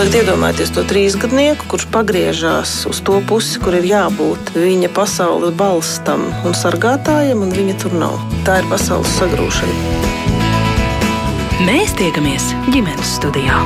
tagad iedomājieties to trīsgadnieku, kurš pagriežās uz to pusi, kur ir jābūt viņa pasaules balstam un sargātājam, un viņa tur nav. Tā ir pasaules sagrūšana. Mēs tiekamies ģimenes studijā.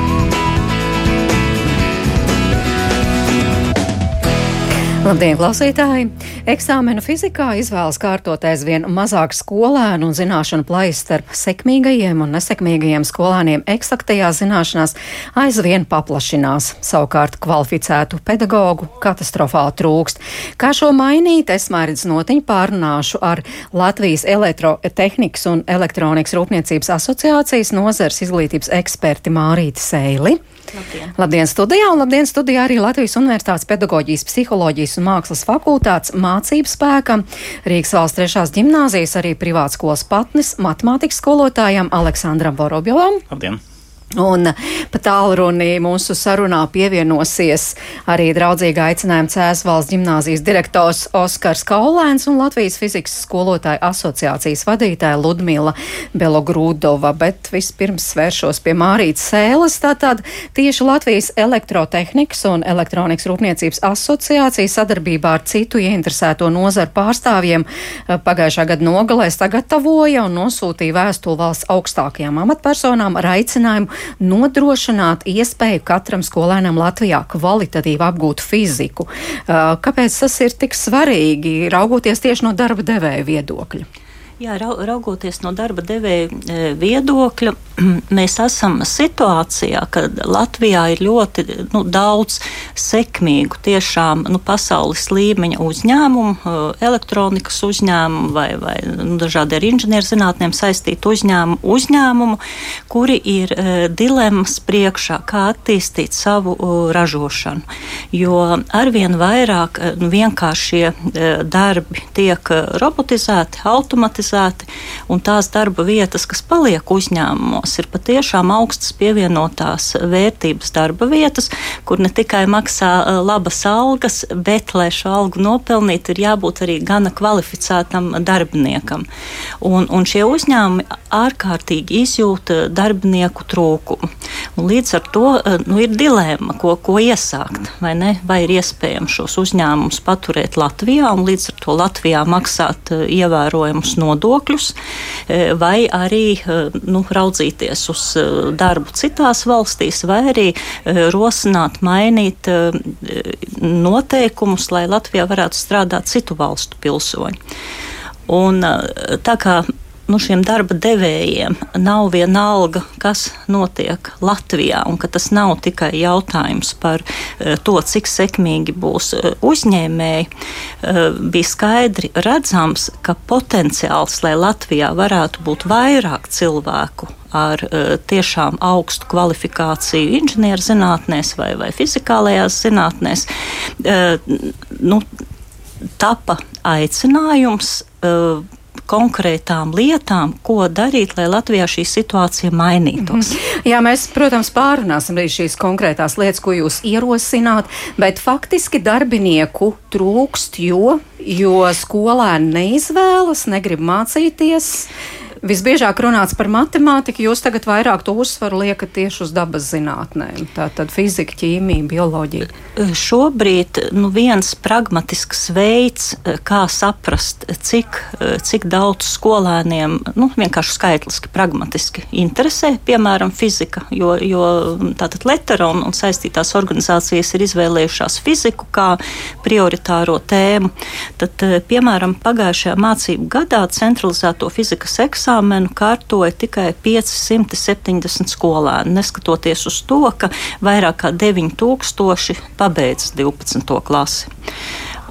Labdien, klausītāji! Eksāmenu fizikā izvēlas kārtot aizvien mazāk skolēnu un zināšanu plaisa starp sekmīgajiem un nesekmīgajiem skolēniem eksaktajā zināšanās aizvien paplašinās. Savukārt kvalificētu pedagoģu katastrofāli trūkst. Kā šo mainīt, es mērķis notiņu pārunāšu ar Latvijas elektrotehnikas un elektronikas rūpniecības asociācijas nozars izglītības eksperti Mārīti Seili. Labdien. labdien studijā, un labdien studijā arī Latvijas Universitātes pedagoģijas, psiholoģijas un mākslas fakultātes mācību spēkam, Rīgas valsts trešās ģimnāzijas, arī privātskolas patnes matemātikas skolotājam Aleksandram Vorobjovam. Labdien! Un pa tālruni mūsu sarunā pievienosies arī draudzīgi aicinājuma Cēsvalsts ģimnāzijas direktors Oskars Kaulēns un Latvijas fizikas skolotāja asociācijas vadītāja Ludmila Belogrūdova. Bet vispirms svēršos pie Mārītas Sēles. Tātad tieši Latvijas elektrotehnikas un elektronikas rūpniecības asociācija sadarbībā ar citu ieinteresēto nozaru pārstāvjiem eh, pagājušā gada nogalē sagatavoja un nosūtīja vēstuli valsts augstākajām amatpersonām ar aicinājumu nodrošināt iespēju katram skolēnam Latvijā kvalitatīvi apgūt fiziku. Uh, kāpēc tas ir tik svarīgi, raugoties tieši no darba devēja viedokļa? Jā, raugoties no darba devēja e, viedokļa, mēs esam situācijā, ka Latvijā ir ļoti nu, daudz sekmīgu, tiešām nu, pasaules līmeņa uzņēmumu, e, elektronikas uzņēmumu vai, vai nu, dažādi ar inženierzinātnēm saistītu uzņēmumu, uzņēmumu, kuri ir uh, dilemmas priekšā, kā attīstīt savu ražošanu. Jo arvien vairāk uh, vienkāršie darbi tiek robotizēti, automatizēti automatizēti, un tās darba vietas, kas paliek uzņēmumos, ir patiešām augstas pievienotās vērtības darba vietas, kur ne tikai maksā labas algas, bet, lai šo algu nopelnītu, ir jābūt arī gana kvalificētam darbiniekam. Un, un šie uzņēmumi ārkārtīgi izjūta darbinieku trūkumu. Un līdz ar to nu, ir dilēma, ko, ko iesākt, vai ne? Vai ir iespējams šos uzņēmumus paturēt Latvijā un līdz ar to Latvijā maksāt ievērojumus nodokļus nodokļus, e, vai arī e, nu, raudzīties uz e, darbu citās valstīs, vai arī rosināt, mainīt noteikumus, lai Latvijā varētu strādāt citu valstu pilsoņi. Un, tā kā nu, šiem darba devējiem nav vienalga, kas notiek Latvijā, un ka tas nav tikai jautājums par uh, to, cik sekmīgi būs uh, uzņēmēji, uh, bija skaidri redzams, ka potenciāls, lai Latvijā varētu būt vairāk cilvēku ar tiešām augstu kvalifikāciju inženierzinātnēs vai, vai fizikālajās zinātnēs, nu, tapa aicinājums. Konkrētām lietām, ko darīt, lai Latvijā šī situācija mainītos. -hmm. Jā, mēs, protams, pārunāsim arī šīs konkrētās lietas, ko jūs ierosināt, bet faktiski darbinieku trūkst, jo, jo skolēni neizvēlas, negrib mācīties. Visbiežāk runāts par matemātiku, jūs tagad vairāk to uzsvaru liekat tieši uz dabas zinātnēm. Tātad fizika, ķīmija, bioloģija. Šobrīd nu, viens pragmatisks veids, kā saprast, cik, cik daudz skolēniem nu, vienkārši skaitliski, pragmatiski interesē, piemēram, fizika, jo, jo tātad Letera un, un saistītās organizācijas ir izvēlējušās fiziku kā prioritāro tēmu. Tad, piemēram, pagājušajā mācību gadā centralizēto fizikas eksāmenu eksāmenu kārtoja tikai 570 skolēni, neskatoties uz to, ka vairāk kā 9000 pabeidz 12. klasi.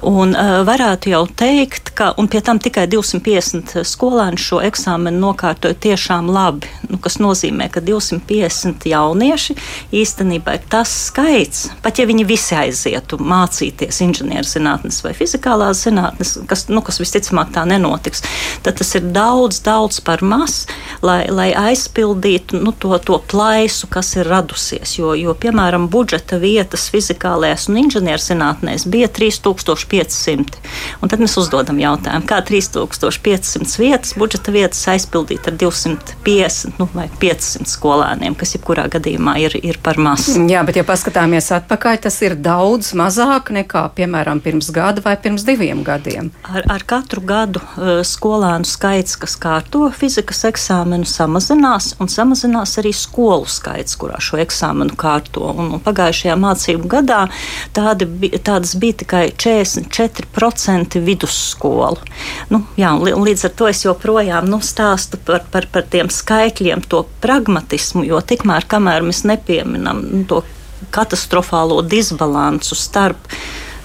Un uh, varētu jau teikt, ka, un pie tam tikai 250 skolēni šo eksāmenu nokārtoja tiešām labi, nu, kas nozīmē, ka 250 jaunieši īstenībā ir tas skaits, pat ja viņi visi aizietu mācīties inženierzinātnes vai fizikālās zinātnes, kas, nu, kas visticamāk tā nenotiks, tad tas ir daudz, daudz par maz, lai, lai aizpildītu nu, to, to plaisu, kas ir radusies. Jo, jo piemēram, budžeta vietas fizikālajās un inženierzinātnēs bija 3500. 3500. Un tad mēs uzdodam jautājumu, kā 3500 vietas, budžeta vietas aizpildīt ar 250 nu, vai 500 skolēniem, kas jebkurā gadījumā ir, ir par maz. Jā, bet ja paskatāmies atpakaļ, tas ir daudz mazāk nekā, piemēram, pirms gada vai pirms diviem gadiem. Ar, ar katru gadu uh, skolēnu skaits, kas kārto fizikas eksāmenu, samazinās, un samazinās arī skolu skaits, kurā šo eksāmenu kārto. Un, un pagājušajā mācību gadā tādi, tādas bija tikai 44% vidusskolu. Nu, jā, līdz ar to es joprojām nu, stāstu par, par, par tiem skaitļiem, to pragmatismu, jo tikmēr, kamēr mēs nepieminam nu, to katastrofālo disbalansu starp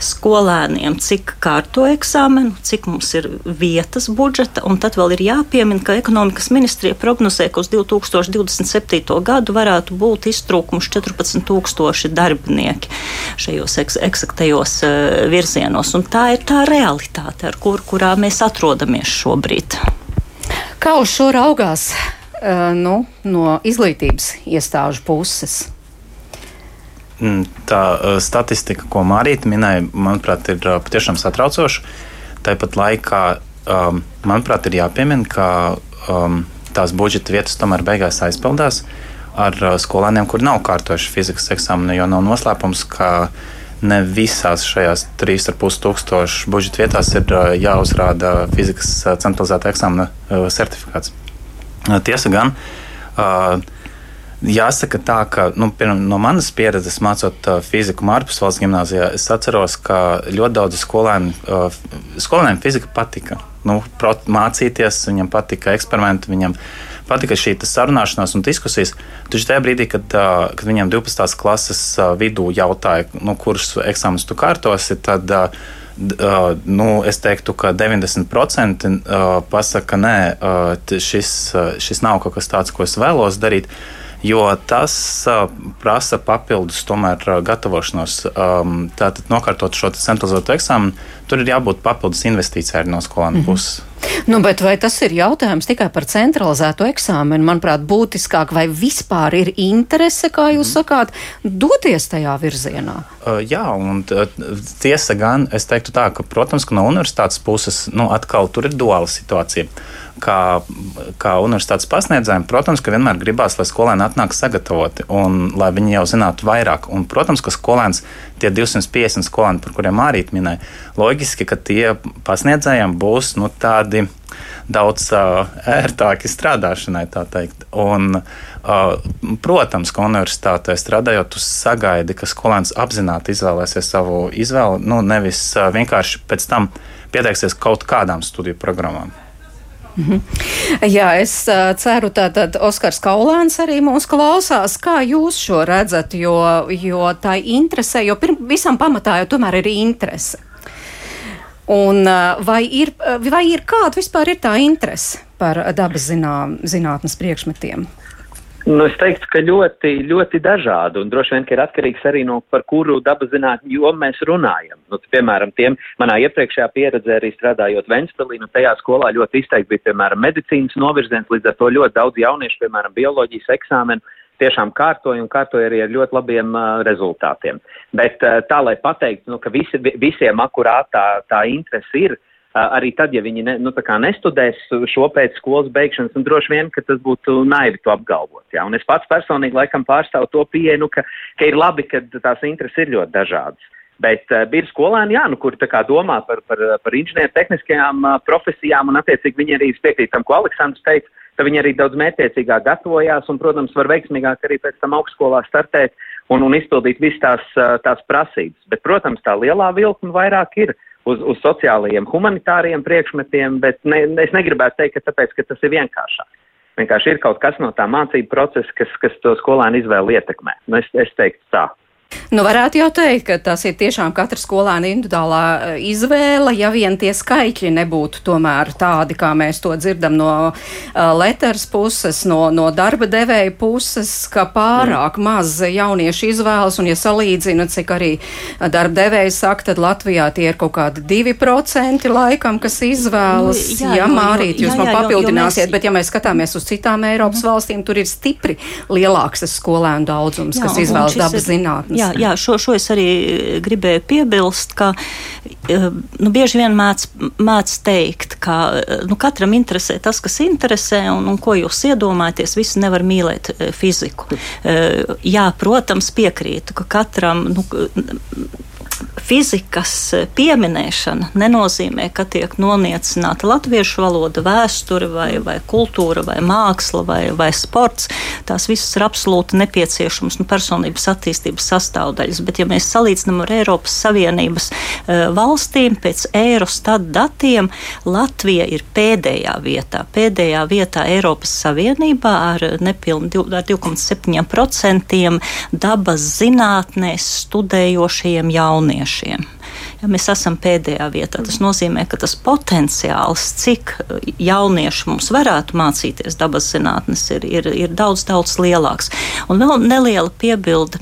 skolēniem, cik kārto eksāmenu, cik mums ir vietas budžeta, un tad vēl ir jāpiemina, ka ekonomikas ministrija prognozē, ka uz 2027. gadu varētu būt iztrūkums 14,000 darbinieki šajos eks eksaktajos uh, virzienos, un tā ir tā realitāte, ar kur, kurā mēs atrodamies šobrīd. Kā uz šo raugās uh, nu, no izglītības iestāžu puses? Mm, tā uh, statistika, ko Mārīta minēja, manuprāt, ir uh, patiešām satraucoša. Tāpat laikā, um, manuprāt, ir jāpiemina, ka um, tās budžeta vietas tomēr beigās aizpildās ar uh, skolēniem, kuri nav kārtojuši fizikas eksāmenu, jo nav noslēpums, ka ne visās šajās 3,5 tūkstošu budžeta vietās ir uh, jāuzrāda fizikas centralizēta eksāmena uh, certifikāts. Tiesa gan. Uh, Jāsaka tā, ka nu, pirma, no manas pieredzes mācot uh, fiziku Mārpus valsts gimnājā, es atceros, ka ļoti daudz skolēnu, uh, skolēniem fizika patika. Nu, prot, mācīties, viņam patika eksperimenti, viņam patika šī sarunāšanās un diskusijas. Taču tajā brīdī, kad, uh, kad viņam 12. klases vidū jautāja, nu, kurus eksāmenus tu kārtosi, tad nu, es teiktu, ka 90% uh, pasaka, ka nē, šis, šis nav kaut kas tāds, ko es vēlos darīt. Jo tas prasa papildus tomēr, gatavošanos. Tātad, nokārtot šo centralizēto eksāmenu, tur ir jābūt papildus investīcijai no skolēnu mm -hmm. puses. Nu, bet vai tas ir jautājums tikai par centralizēto eksāmenu? Manuprāt, būtiskāk, vai vispār ir interese, kā jūs mm. sakāt, doties tajā virzienā? Uh, jā, un tiesa gan, es teiktu tā, ka, protams, ka no universitātes puses, nu, atkal tur ir duāla situācija kā, kā universitātes pasniedzējiem, protams, ka vienmēr gribās, lai skolēni atnāk sagatavoti un lai viņi jau zinātu vairāk. Un, protams, ka skolēns, tie 250 skolēni, par kuriem arī minēja, loģiski, ka tie pasniedzējiem būs nu, tādi daudz uh, ērtāki strādāšanai, tā teikt. Un, uh, protams, ka universitātē strādājot, tu sagaidi, ka skolēns apzināti izvēlēsies savu izvēli, nu, nevis uh, vienkārši pēc tam pieteiksies kaut kādām studiju programmām. Mhm. Jā, es ceru, tātad Oskars Kaulēns arī mūs klausās. Kā jūs šo redzat, jo, jo tā interesē, jo pirm, visam pamatā jau tomēr ir interese. Un vai ir, vai ir kāda vispār ir tā interese par dabas zinā, zinātnes priekšmetiem? Nu, es teiktu, ka ļoti, ļoti dažādi, un droši vien, ka ir atkarīgs arī no par kuru dabas zinātņu jomu mēs runājam. Nu, piemēram, tiem manā iepriekšējā pieredzē arī strādājot Ventspilī, nu, tajā skolā ļoti izteikti bija, piemēram, medicīnas novirziens, līdz ar to ļoti daudz jauniešu, piemēram, bioloģijas eksāmenu tiešām kārtoja un kārtoja arī ar ļoti labiem uh, rezultātiem. Bet uh, tā, lai pateiktu, nu, ka visi, visiem akurāt tā, tā interese ir, uh, arī tad, ja viņi ne, nu, nestudēs šo pēc skolas beigšanas, un droši vien, ka tas būtu naivi to apgalvot. Jā. Un es pats personīgi laikam pārstāvu to pieeju, nu, ka, ka ir labi, ka tās intereses ir ļoti dažādas. Bet uh, bija skolēni, jā, nu, kuri domā par, par, par inženieru tehniskajām uh, profesijām, un attiecīgi viņi arī piekrīt tam, ko Aleksandrs teica, ka viņi arī daudz mētiecīgāk gatavojās un, protams, var veiksmīgāk arī pēc tam augstskolā startēt un, un izpildīt visas tās, uh, tās prasības. Bet, protams, tā lielā vilkuma vairāk ir uh, uz, uz sociālajiem, humanitāriem priekšmetiem, bet ne, es negribētu teikt, ka tāpēc, ka tas ir vienkāršāk. Vienkārši ir kaut kas no tā mācību procesa, kas, kas to skolēnu izvēli ietekmē. Nu, es, es teiktu tā. Nu, varētu jau teikt, ka tas ir tiešām katra skolēna individuālā eh, izvēle, ja vien tie skaitļi nebūtu tomēr tādi, kā mēs to dzirdam no uh, letters puses, no, no darba devēja puses, ka pārāk mm. maz jauniešu izvēlas, un ja salīdzina, cik arī darba devēja saka, tad Latvijā tie ir kaut kādi 2% laikam, kas izvēlas. Nu, jā, jā, Mārīt, jūs jā, jā, man papildināsiet, jo, jo mēs... bet ja mēs skatāmies uz citām Eiropas mm. valstīm, tur ir stipri lielāks tas skolēnu daudzums, jā, kas izvēlas dabas zinātnes. Jā, jā šo, šo es arī gribēju piebilst, ka nu, bieži vien mēdz, mēdz teikt, ka nu, katram interesē tas, kas interesē, un, un ko jūs iedomājaties, visi nevar mīlēt fiziku. Jā, protams, piekrītu, ka katram. Nu, fizikas pieminēšana nenozīmē, ka tiek noniecināta latviešu valoda, vēsture, vai, vai kultūra, vai māksla, vai, vai sports. Tās visas ir absolūti nepieciešamas nu, personības attīstības sastāvdaļas. Bet, ja mēs salīdzinām ar Eiropas Savienības uh, valstīm, pēc Eurostat datiem Latvija ir pēdējā vietā. Pēdējā vietā Eiropas Savienībā ar nepilnu 2,7% dabas zinātnēs studējošajiem jauniešiem. Ja mēs esam pēdējā vietā, tas nozīmē, ka tas potenciāls, cik jaunieši mums varētu mācīties dabas zinātnes, ir, ir, ir daudz, daudz lielāks. Un vēl neliela piebilde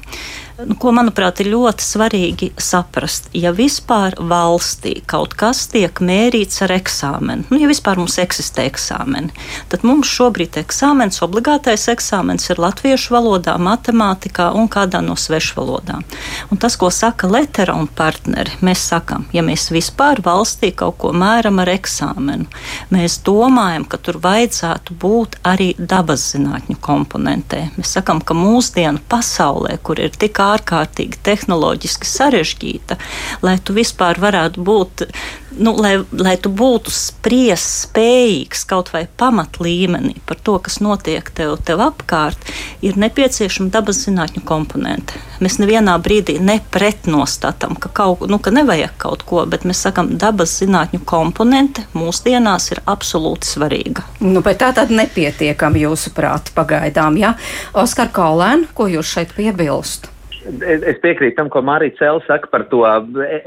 ko, manuprāt, ir ļoti svarīgi saprast. Ja vispār valstī kaut kas tiek mērīts ar eksāmenu, nu, ja vispār mums eksistē eksāmeni, tad mums šobrīd eksāmens, obligātais eksāmens ir latviešu valodā, matemātikā un kādā no svešu valodām. Un tas, ko saka Letera un partneri, mēs sakam, ja mēs vispār valstī kaut ko mēram ar eksāmenu, mēs domājam, ka tur vajadzētu būt arī dabas zinātņu komponentē. Mēs sakam, ka mūsdienu pasaulē, kur ir tik ārkārtīgi tehnoloģiski sarežģīta, lai tu vispār varētu būt, nu, lai, lai tu būtu spriest spējīgs kaut vai pamatlīmenī par to, kas notiek tev, tev apkārt, ir nepieciešama dabas zinātņu komponente. Mēs nevienā brīdī nepretnostatām, ka, kaut, nu, ka nevajag kaut ko, bet mēs sakam, dabas zinātņu komponente mūsdienās ir absolūti svarīga. Nu, bet tā tad nepietiekami jūsuprāt pagaidām, ja? Oskar Kaulēn, ko jūs šeit piebilst? Es piekrītu tam, ko Marija Cēlā saka par to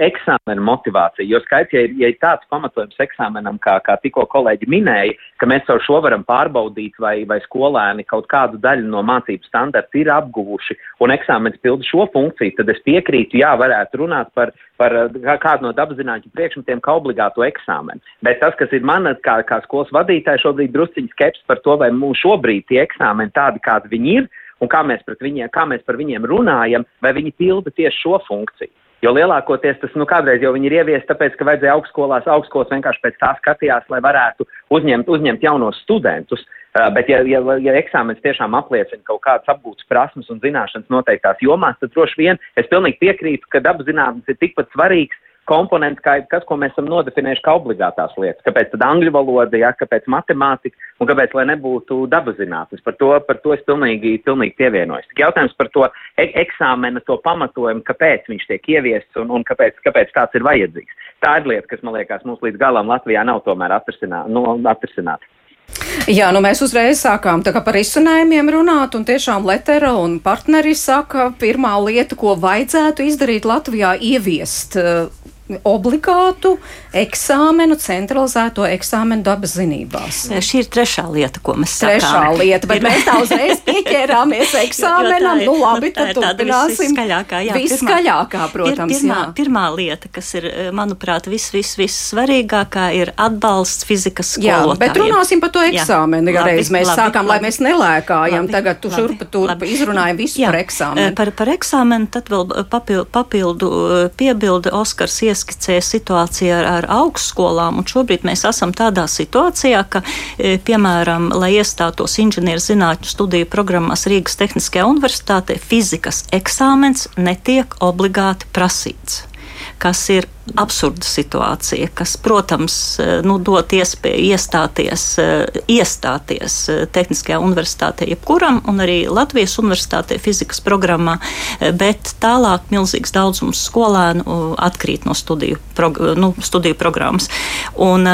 eksāmenu motivāciju. Jo skaidrs, ja ir, ja ir tāds pamatojums eksāmenam, kā, kā tikko kolēģi minēja, ka mēs caur šo varam pārbaudīt, vai, vai skolēni kaut kādu daļu no mācību standarta ir apguvuši, un eksāmenis pilda šo funkciju, tad es piekrītu, jā, varētu runāt par, par kādu no dabaszinātņu priekšmetiem kā obligāto eksāmenu. Bet tas, kas ir man kā, kā skolas vadītāja, šobrīd drusciņš skeps par to, vai mums šobrīd tie eksāmeni tādi, kādi viņi ir, un kā mēs, viņiem, kā mēs par viņiem runājam, vai viņi pilda tieši šo funkciju. Jo lielākoties tas, nu, kādreiz jau ir ieviesti, tāpēc, ka vajadzēja augstskolās, augstskolas vienkārši pēc tā skatījās, lai varētu uzņemt, uzņemt jaunos studentus. Uh, bet, ja, ja, ja eksāmenis tiešām apliecina kaut kādas apgūtas prasmes un zināšanas noteiktās jomās, tad droši vien es pilnīgi piekrītu, ka dabas zinātnes ir tikpat svarīgs komponents, kā tas, ko mēs esam nodefinējuši kā obligātās lietas. Kāpēc tad angļu valoda, ja, kāpēc matemātika un kāpēc, lai nebūtu dabas zinātnes. Par to, par to es pilnīgi, pilnīgi pievienojos. Tik jautājums par to e eksāmena, to pamatojumu, kāpēc viņš tiek ieviests un, un kāpēc, kāpēc tāds ir vajadzīgs. Tā ir lieta, kas, man liekas, mums līdz galam Latvijā nav tomēr atrisināta. Nu, atrisināt. Jā, nu mēs uzreiz sākām par izcinājumiem runāt, un tiešām Letera un partneri saka, pirmā lieta, ko vajadzētu izdarīt Latvijā, ieviest obligātu eksāmenu, centralizēto eksāmenu dabas zinībās. Šī ir trešā lieta, ko mēs sakām. Trešā lieta, bet mēs tā uzreiz pieķērāmies eksāmenam. Nu labi, tad turpināsim. Viskaļākā, jā. Viskaļākā, protams, pirmā, jā. Pirmā lieta, kas ir, eh, manuprāt, viss, viss, viss svarīgākā, ir atbalsts fizikas skolotājiem. Jā, bet runāsim par to eksāmenu. Jā, labi, mēs labi, sākām, labi, lai mēs nelēkājam, labi, tagad tu šurpa turpa izrunājam visu jā, par eksāmenu. Eh, par, par eksāmenu tad vēl papildu, papildu eh, piebildi Oskars ies ieskicē situāciju ar, ar augstskolām, un šobrīd mēs esam tādā situācijā, ka, e, piemēram, lai iestātos inženierzinātņu studiju programmās Rīgas Tehniskajā universitātē, fizikas eksāmens netiek obligāti prasīts kas ir absurda situācija, kas, protams, eh, nu, dot iespēju iestāties, eh, iestāties eh, Tehniskajā universitātē, jebkuram, un arī Latvijas universitātē fizikas programmā, bet tālāk milzīgs daudzums skolēnu atkrīt no studiju, prog nu, studiju programmas. Un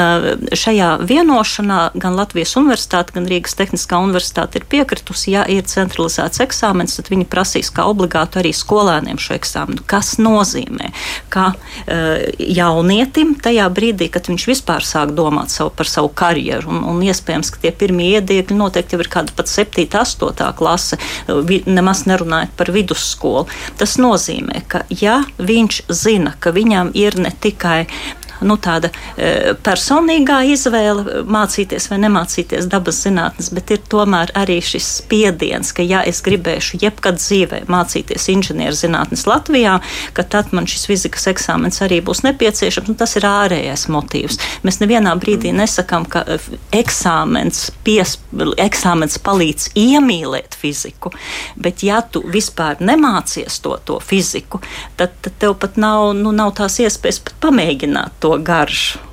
šajā vienošanā gan Latvijas universitāte, gan Rīgas Tehniskā universitāte ir piekritusi, ja ir centralizēts eksāmens, tad viņi prasīs kā obligātu arī skolēniem šo eksāmenu, kas nozīmē, ka jaunietim tajā brīdī, kad viņš vispār sāk domāt savu, par savu karjeru. Un, un iespējams, ka tie pirmie iediegļi noteikti jau ir kāda pat 7, 8 klase, nemaz nerunājot par vidusskolu. Tas nozīmē, ka ja viņš zina, ka viņam ir ne tikai nu, tāda e, personīgā izvēle mācīties vai nemācīties dabas zinātnes, bet ir tomēr arī šis spiediens, ka ja es gribēšu jebkad dzīvē mācīties inženierzinātnes Latvijā, ka tad man šis fizikas eksāmens arī būs nepieciešams, un tas ir ārējais motīvs. Mēs nevienā brīdī nesakām, ka e, eksāmens, pies, eksāmens palīdz iemīlēt fiziku, bet ja tu vispār nemācies to, to fiziku, tad, tad tev pat nav, nu, nav tās iespējas pat pamēģināt to to garšu.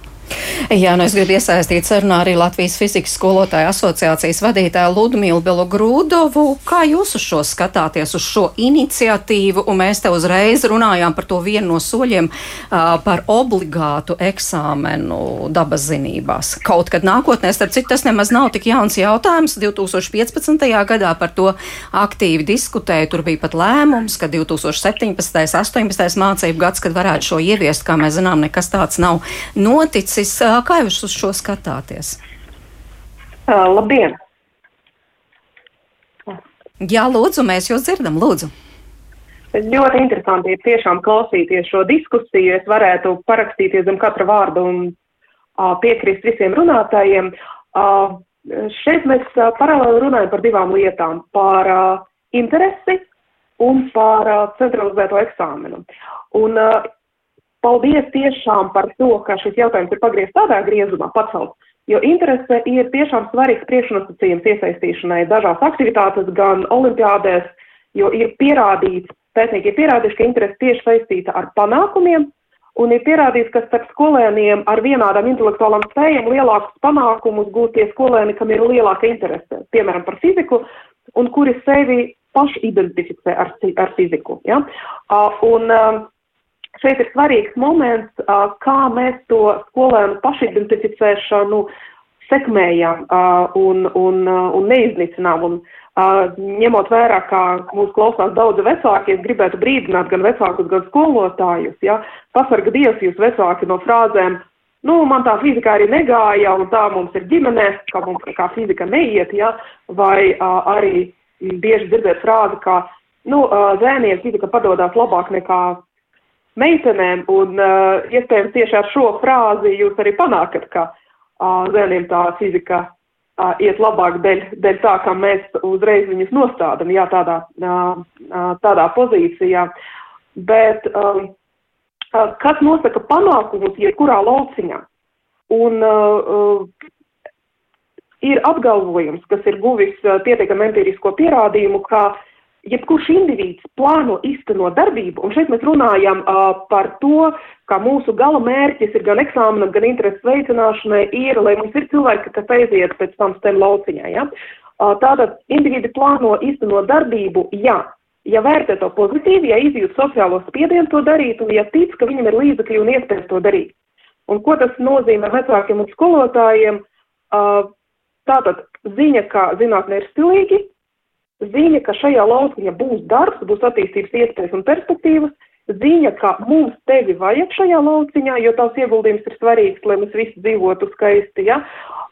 Jā, nu es gribu iesaistīt sarunā arī Latvijas fizikas skolotāju asociācijas vadītāju Ludmilu Belogrūdovu. Kā jūs uz šo skatāties, uz šo iniciatīvu? Un mēs te uzreiz runājām par to vienu no soļiem uh, par obligātu eksāmenu dabas zinībās. Kaut kad nākotnē, starp citu, tas nemaz nav tik jauns jautājums. 2015. gadā par to aktīvi diskutēja. Tur bija pat lēmums, ka 2017. 18. mācību gads, kad varētu šo ieviest, kā mēs zinām, nekas tāds nav noticis noticis. Kā jūs uz šo skatāties? Uh, labdien! Jā, lūdzu, mēs jūs dzirdam, lūdzu. Ļoti interesanti ir tiešām klausīties šo diskusiju. Es varētu parakstīties zem katra vārda un uh, piekrist visiem runātājiem. Uh, šeit mēs uh, paralēli runājam par divām lietām - par uh, interesi un par uh, centralizēto eksāmenu. Un uh, Paldies tiešām par to, ka šis jautājums ir pagriezts tādā griezumā pacelt, jo interese ir tiešām svarīgs priekšnosacījums iesaistīšanai dažās aktivitātes, gan olimpiādēs, jo ir pierādīts, pētnieki ir pierādījuši, ka interese tieši saistīta ar panākumiem, un ir pierādīts, ka starp skolēniem ar vienādām intelektuālām spējām lielākus panākumus gūt tie skolēni, kam ir lielāka interese, piemēram, par fiziku, un kuri sevi paši identificē ar, ar fiziku. Ja? Uh, un, uh, šeit ir svarīgs moments, kā mēs to skolēnu pašidentificēšanu sekmējam un, un, un neiznīcinām. Un, ņemot vērā, kā mūsu klausās daudzi vecāki, es gribētu brīdināt gan vecākus, gan skolotājus. Ja? Pasarga Dievs jūs vecāki no frāzēm, nu, man tā fizika arī negāja, un tā mums ir ģimene, ka mums kā fizika neiet, ja? vai arī bieži dzirdēt frāzi, ka, nu, zēniem fizika padodās labāk nekā meitenēm, un uh, iespējams tieši ar šo frāzi jūs arī panākat, ka uh, zēniem tā fizika uh, iet labāk dēļ, dēļ tā, ka mēs uzreiz viņus nostādam, jā, tādā, uh, tādā pozīcijā. Bet um, uh, kas nosaka panākumus jebkurā lauciņā? Un uh, ir apgalvojums, kas ir guvis uh, pietiekami empirisko pierādījumu, ka uh, jebkurš indivīds plāno iztenot darbību, un šeit mēs runājam uh, par to, ka mūsu gala mērķis ir gan eksāmenam, gan intereses veicināšanai, ir, lai mums ir cilvēki, kas aiziet pēc tam stem lauciņā. Ja? Uh, tātad individi plāno iztenot darbību, jā. Ja vērtē to pozitīvi, ja izjūt sociālo spiedienu to darīt, un ja tic, ka viņam ir līdzekļi un iespējas to darīt. Un ko tas nozīmē vecākiem un skolotājiem? Uh, tātad ziņa, ka zinātne ir stilīgi, ziņa, ka šajā lauciņā būs darbs, būs attīstības iespējas un perspektīvas, ziņa, ka mums tevi vajag šajā lauciņā, jo tavs ieguldījums ir svarīgs, lai mēs visi dzīvotu skaisti, ja?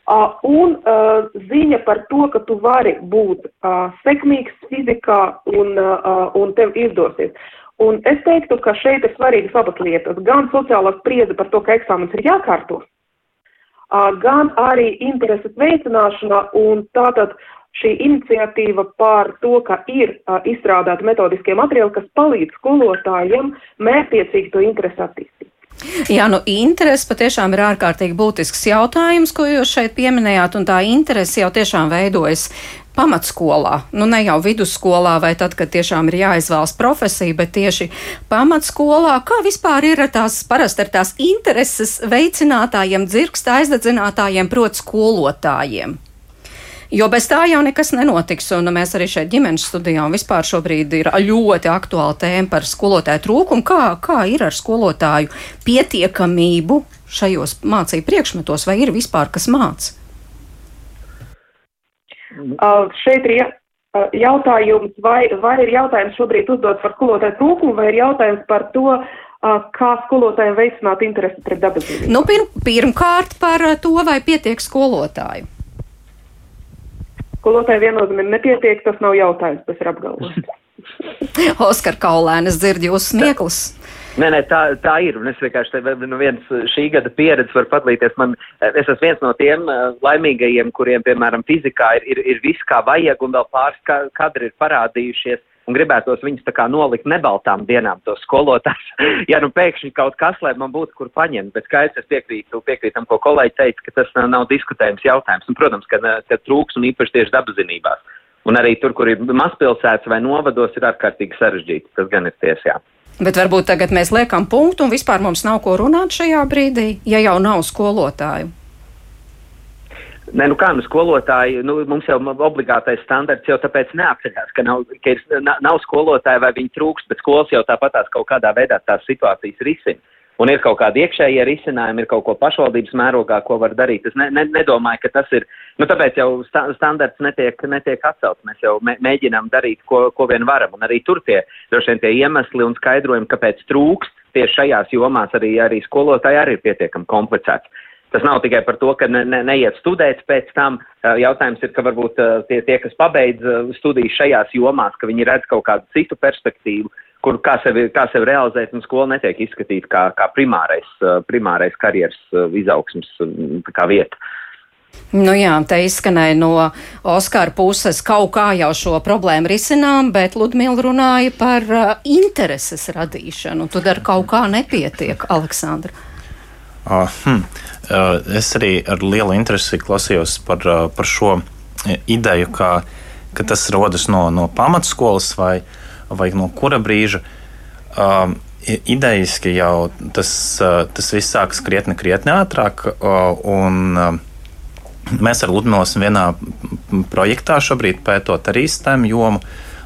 Uh, un uh, ziņa par to, ka tu vari būt uh, sekmīgs fizikā un, uh, un tev izdosies. Un es teiktu, ka šeit ir svarīgas abas lietas. Gan sociālā spriedze par to, ka eksāmens ir jākārto, gan arī intereses veicināšana un tātad šī iniciatīva par to, ka ir uh, izstrādāti metodiskie materiāli, kas palīdz skolotājiem mērķiecīgi to interesi attīstīt. Jā, nu interese patiešām ir ārkārtīgi būtisks jautājums, ko jūs šeit pieminējāt, un tā interese jau tiešām veidojas pamatskolā, nu ne jau vidusskolā vai tad, kad tiešām ir jāizvēlas profesija, bet tieši pamatskolā, kā vispār ir tās parasti ar tās intereses veicinātājiem, dzirksta aizdedzinātājiem, proti skolotājiem. Jo bez tā jau nekas nenotiks. Un mēs arī šeit ģimenes studijā un vispār šobrīd ir ļoti aktuāla tēma par skolotāju trūkumu. Kā, kā ir ar skolotāju pietiekamību šajos mācību priekšmetos, vai ir vispār kas mācīts? Uh, šeit ir uh, jautājums, vai, vai ir jautājums šobrīd uzdot par skolotāju trūkumu, vai ir jautājums par to, uh, kā skolotājiem veicināt interesi pret dabasību? Nu, pir, pirmkārt par to, vai pietiek skolotāju. Skolotāji viennozīmīgi nepietiek, tas nav jautājums, tas ir apgalvots. Oskar Kaulēnis dzird jūsu smieklus. Nē, nē, tā, tā ir. Un es vienkārši te, nu, viens šī gada pieredze var padalīties. Man, es esmu viens no tiem uh, laimīgajiem, kuriem, piemēram, fizikā ir, ir, ir viss, kā vajag, un vēl pāris kadri ir parādījušies. Un gribētos viņus tā kā nolikt nebaltām dienām, tos skolotājus. ja nu pēkšņi kaut kas, lai man būtu kur paņemt, bet skaidrs, es piekrītu, piekrītam, ko kolēģi teica, ka tas nav, nav diskutējums jautājums. Un, protams, ka, ka trūks un īpaši tieši dabazinībās. Un arī tur, kur ir mazpilsētas vai novados, ir ārkārtīgi sarežģīti. Tas gan ir tiesā. Bet varbūt tagad mēs liekam punktu un vispār mums nav ko runāt šajā brīdī, ja jau nav skolotāju. Nē, nu kā nu skolotāji, nu, mums jau obligātais standarts jau tāpēc neapceļās, ka nav, ka ir, nav skolotāji vai viņi trūkst, bet skolas jau tāpatās kaut kādā veidā tās situācijas risina un ir kaut kādi iekšējie risinājumi, ir kaut ko pašvaldības mērogā, ko var darīt. Es ne, ne, nedomāju, ka tas ir, nu tāpēc jau sta, standarts netiek, netiek atcelts. Mēs jau mē, mēģinām darīt, ko, ko vien varam, un arī tur tie, droši vien tie iemesli un skaidrojumi, kāpēc trūkst tieši šajās jomās arī, arī skolotāji arī ir pietiekami komplicēti. Tas nav tikai par to, ka ne, ne, neiet studēt pēc tam. Jautājums ir, ka varbūt tie, tie kas pabeidz studijas šajās jomās, ka viņi redz kaut kādu citu perspektīvu, kur kā sevi, kā sevi realizēt, un skola netiek izskatīta kā, kā primārais, primārais karjeras izaugsmas kā vieta. Nu jā, te izskanēja no Oskara puses, kaut kā jau šo problēmu risinām, bet Ludmila runāja par uh, intereses radīšanu. Tad ar kaut kā nepietiek, Aleksandra. Uh, hm. Uh, es arī ar lielu interesi klausījos par, uh, par šo ideju, ka, ka tas rodas no, no pamatskolas vai vai no kura brīža. Um, Idejiski jau tas, tas viss sākas krietni, krietni ātrāk. Un, mēs ar Ludmila esam vienā projektā šobrīd pētot arī STEM jomu,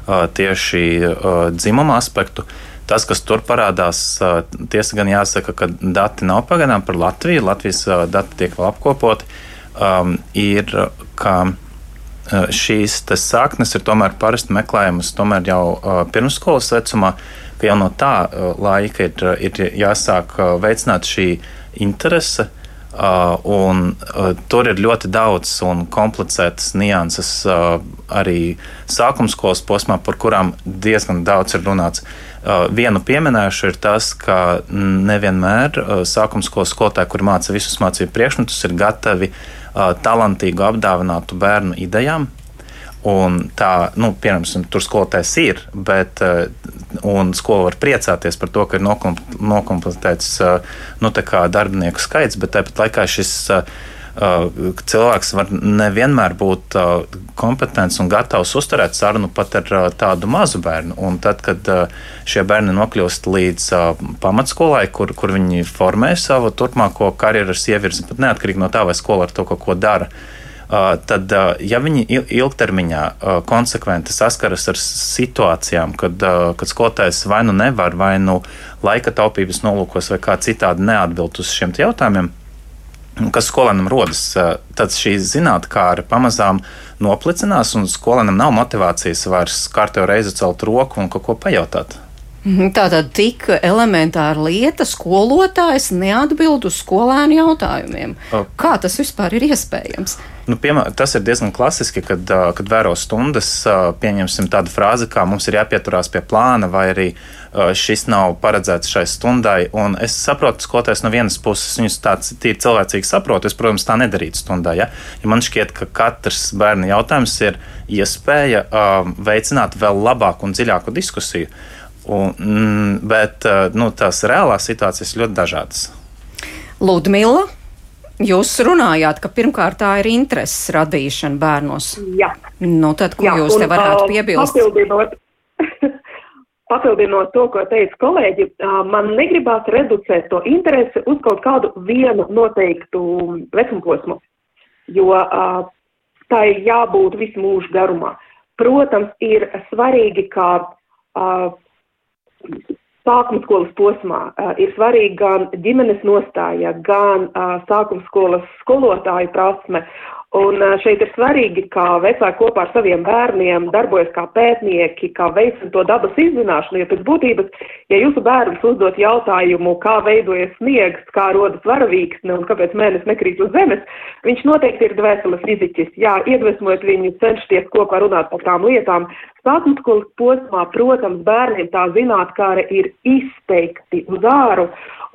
tieši dzimuma aspektu. Tas, kas tur parādās, tiesa gan jāsaka, ka dati nav pagaidām par Latviju. Latvijas dati tiek vēl apkopoti. Um, ir, ka šīs saknes ir tomēr parasti meklējamas tomēr jau eh, pirmsskolas vecumā, ka jau no tā eh, laika ir, ir jāsāk veicināt šī interese. Uh, un, uh, tur ir ļoti daudz un komplicētas nianses uh, arī sākuma skolas posmā, par kurām diezgan daudz ir runāts. Uh, vienu pieminēšu ir tas, ka nevienmēr uh, sākuma skolas skolotāji, kuri māca visus mācību priekšmetus, ir gatavi uh, talantīgu, apdāvinātu bērnu idejām. Un tā, nu, piemēram, tur skolotājs ir, bet skola var priecāties par to, ka ir nokomplektēts nu, darbinieku skaits, bet tāpat laikā šis cilvēks var nevienmēr būt kompetents un gatavs uzturēt sarunu pat ar tādu mazu bērnu. Un tad, kad šie bērni nokļūst līdz pamatskolai, kur, kur viņi formē savu turpmāko karjeras ievirzi, pat neatkarīgi no tā, vai skola ar to kaut ko dara. Tad, ja viņi ilgtermiņā konsekventi saskaras ar situācijām, kad, kad skolotājs vai nu nevar, vai nu laika taupības nolūkos, vai kā citādi neatbild uz šiem jautājumiem, kas skolēnam rodas, tad šī zinātnē pamazām noplicinās, un skolēnam nav motivācijas vairs kārtējo reizi celt roku un kaut ko pajautāt. Mhm, tātad tik elementāra lieta, skolotājs neatbild uz skolēnu jautājumiem. Kā tas vispār ir iespējams? Nu, piemēr, tas ir diezgan klasiski, kad, kad vēro stundas, pieņemsim tādu frāzi, kā mums ir jāpieturās pie plāna, vai arī šis nav paredzēts šai stundai. Un es saprotu, skolotājs no vienas puses viņus tāds tīri cilvēcīgi saprotu. Es, protams, tā nedarītu stundā. Ja, ja man šķiet, ka katrs bērna jautājums ir iespēja uh, veicināt vēl labāku un dziļāku diskusiju. Un, mm, bet nu, tās reālās situācijas ļoti dažādas. Ludmila, jūs runājāt, ka pirmkārt tā ir intereses radīšana bērnos. Jā. Nu, tad, ko Jā, jūs te varētu piebilst? Papildinot, papildinot to, ko teica kolēģi, man negribās reducēt to interesi uz kaut kādu vienu noteiktu vecumposmu, jo tā ir jābūt visu mūžu garumā. Protams, ir svarīgi, kā sākuma skolas posmā ir svarīga gan ģimenes nostāja, gan sākuma skolas skolotāju prasme. Un šeit ir svarīgi, kā vecāki kopā ar saviem bērniem darbojas kā pētnieki, kā veicina to dabas izzināšanu, jo pēc būtības, ja jūsu bērns uzdot jautājumu, kā veidojas sniegs, kā rodas varavīksne un kāpēc mēnesis nekrīt uz zemes, viņš noteikti ir dvēseles fiziķis. Jā, iedvesmojot viņu, cenšties kopā runāt par tām lietām, Sākuma skolas posmā, protams, bērniem tā zinātkāre ir izteikti uz āru,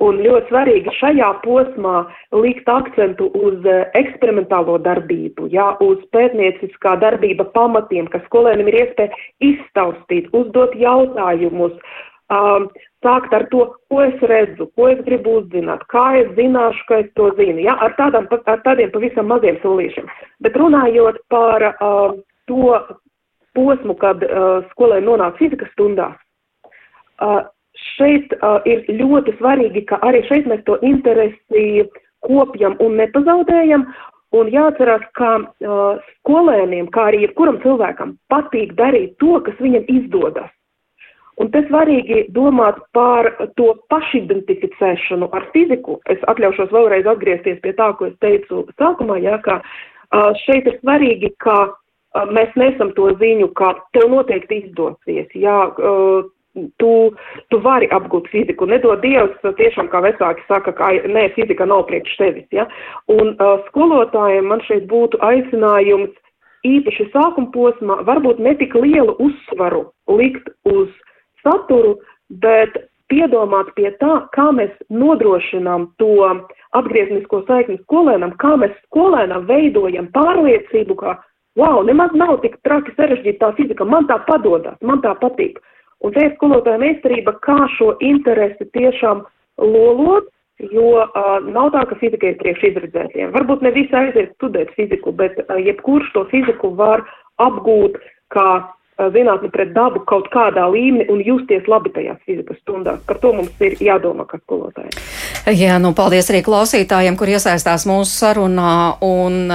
un ļoti svarīgi šajā posmā likt akcentu uz eh, eksperimentālo darbību, jā, uz pētnieciskā darbība pamatiem, ka skolēniem ir iespēja iztaustīt, uzdot jautājumus, um, sākt ar to, ko es redzu, ko es gribu uzzināt, kā es zināšu, ka es to zinu, ja? ar, tādām, ar tādiem pavisam maziem solīšiem. Bet runājot par uh, to posmu, kad uh, skolēni nonāk fizikas stundās, uh, šeit uh, ir ļoti svarīgi, ka arī šeit mēs to interesi kopjam un nepazaudējam. Un jāatcerās, ka uh, skolēniem, kā arī jebkuram cilvēkam, patīk darīt to, kas viņam izdodas. Un te svarīgi domāt par to pašidentificēšanu ar fiziku. Es atļaušos vēlreiz atgriezties pie tā, ko es teicu sākumā, jā, ka uh, šeit ir svarīgi, ka mēs nesam to ziņu, ka tev noteikti izdosies. Jā, tu, tu vari apgūt fiziku. Nedod Dievs, tiešām kā vecāki saka, ka nē, fizika nav priekš tevis. Ja? Un uh, skolotājiem man šeit būtu aicinājums īpaši sākuma posmā varbūt netik lielu uzsvaru likt uz saturu, bet piedomāt pie tā, kā mēs nodrošinām to atgrieznisko saikni skolēnam, kā mēs skolēnam veidojam pārliecību, ka, wow, nemaz nav tik traki sarežģīta tā fizika, man tā padodas, man tā patīk. Un te ir skolotāja meistarība, kā šo interesi tiešām lolot, jo uh, nav tā, ka fizika ir priekš izredzētiem. Varbūt ne visi aiziet studēt fiziku, bet uh, jebkurš to fiziku var apgūt kā zinātni pret dabu kaut kādā līmenī un justies labi tajās fizikas stundās. Par to mums ir jādomā kā skolotājiem. Jā, nu paldies arī klausītājiem, kur iesaistās mūsu sarunā. Un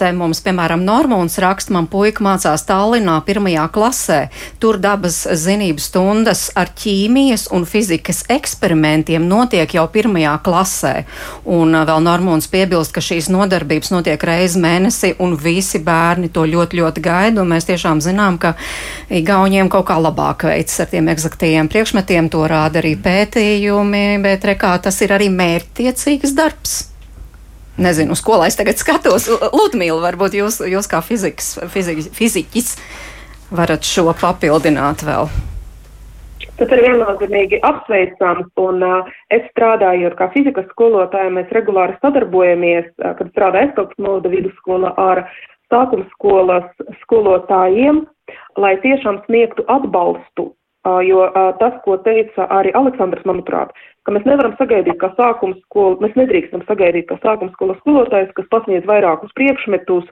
te mums, piemēram, Normons raksta, man puika mācās Tallinā pirmajā klasē. Tur dabas zinību stundas ar ķīmijas un fizikas eksperimentiem notiek jau pirmajā klasē. Un vēl Normons piebilst, ka šīs nodarbības notiek reizi mēnesi un visi bērni to ļoti, ļoti gaida. Un mēs tiešām zinām, ka Igauniem kaut kā labāk veicas ar tiem eksaktajiem priekšmetiem, to rāda arī pētījumi, bet rekā tas ir arī mērķtiecīgs darbs. Nezinu, uz ko lai es tagad skatos. Lūdmīl, varbūt jūs, jūs kā fizikas, fizikas, fiziķis varat šo papildināt vēl. Tas ir viennozīmīgi apsveicams, un uh, es strādājot kā fizikas skolotāja, mēs regulāri sadarbojamies, uh, kad strādāju Estopas moda vidusskola ar sākuma skolas skolotājiem, lai tiešām sniegtu atbalstu, jo tas, ko teica arī Aleksandrs, manuprāt, ka mēs nevaram sagaidīt, ka sākums skola, mēs nedrīkstam sagaidīt, ka sākums skolas skolotājs, kas pasniedz vairākus priekšmetus,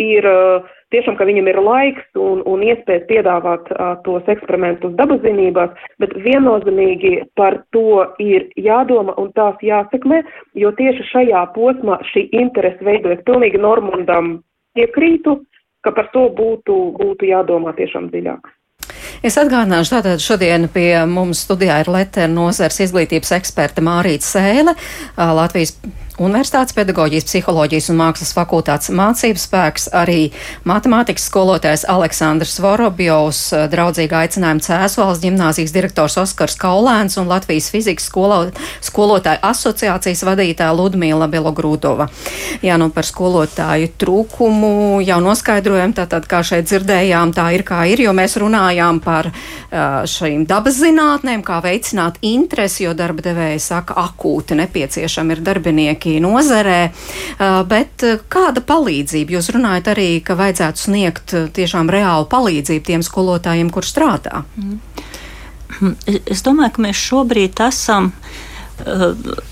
ir tiešām, ka viņam ir laiks un, un iespējas piedāvāt tos eksperimentus dabazinībās, bet viennozīmīgi par to ir jādomā un tās jāsekmē, jo tieši šajā posmā šī interese veidojas pilnīgi Normundam piekrītu, ka par to būtu, būtu jādomā tiešām dziļāk. Es atgādināšu, tātad šodien pie mums studijā ir Letera nozars izglītības eksperte Mārīta Sēle, Latvijas Universitātes pedagoģijas, psiholoģijas un mākslas fakultātes mācības spēks, arī matemātikas skolotājs Aleksandrs Vorobjovs, draudzīgi aicinājuma Cēsvalsts ģimnāzijas direktors Oskars Kaulēns un Latvijas fizikas skolo, skolotāju asociācijas vadītāja Ludmīla Belogrūdova. Jā, nu par skolotāju trūkumu jau noskaidrojam, tātad kā šeit dzirdējām, tā ir kā ir, jo mēs runājām par šīm dabas zinātnēm, kā veicināt interesi, jo darba devēja saka, akūti nepieciešami ir darbinieki cilvēki nozarē, bet kāda palīdzība? Jūs runājat arī, ka vajadzētu sniegt tiešām reālu palīdzību tiem skolotājiem, kur strādā. Mm. Es domāju, ka mēs šobrīd esam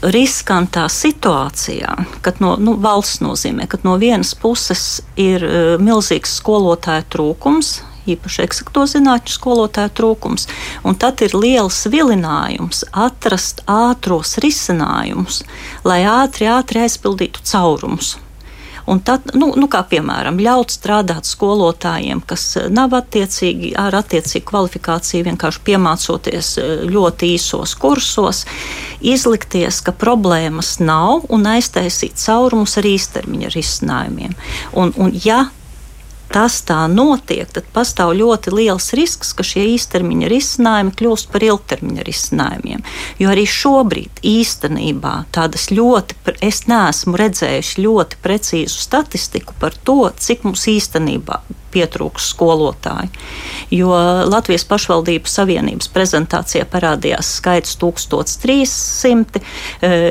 riskantā situācijā, kad no nu, valsts nozīmē, ka no vienas puses ir milzīgs skolotāju trūkums, īpaši eksakto zinātņu skolotāju trūkums. Un tad ir liels vilinājums atrast ātros risinājumus, lai ātri, ātri aizpildītu caurumus. Un tad, nu, nu, kā piemēram, ļaut strādāt skolotājiem, kas nav attiecīgi ar attiecīgu kvalifikāciju, vienkārši piemācoties eh, ļoti īsos kursos, izlikties, ka problēmas nav un aiztaisīt caurumus ar īstermiņa risinājumiem. Un, un ja tas tā notiek, tad pastāv ļoti liels risks, ka šie īstermiņa risinājumi kļūst par ilgtermiņa risinājumiem. Jo arī šobrīd īstenībā tādas ļoti, es neesmu redzējuši ļoti precīzu statistiku par to, cik mums īstenībā pietrūks skolotāju. Jo Latvijas pašvaldību savienības prezentācijā parādījās skaits 1300,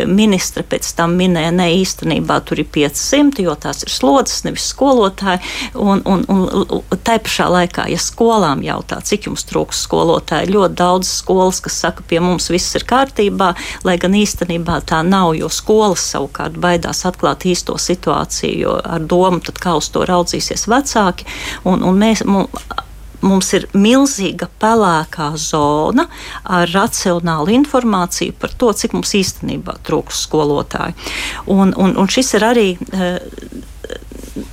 ministra pēc tam minēja, ne īstenībā tur ir 500, jo tās ir slodzes, nevis skolotāji. Un, un, un tai pašā laikā, ja skolām jautā, cik jums trūks skolotāji, ļoti daudz skolas, kas saka, pie mums viss ir kārtībā, lai gan īstenībā tā nav, jo skolas savukārt baidās atklāt īsto situāciju, ar domu, tad kā uz to raudzīsies vecāki. Un, un mēs, mums ir milzīga pelēkā zona ar racionālu informāciju par to, cik mums īstenībā trūks skolotāju. Un, un, un šis ir arī.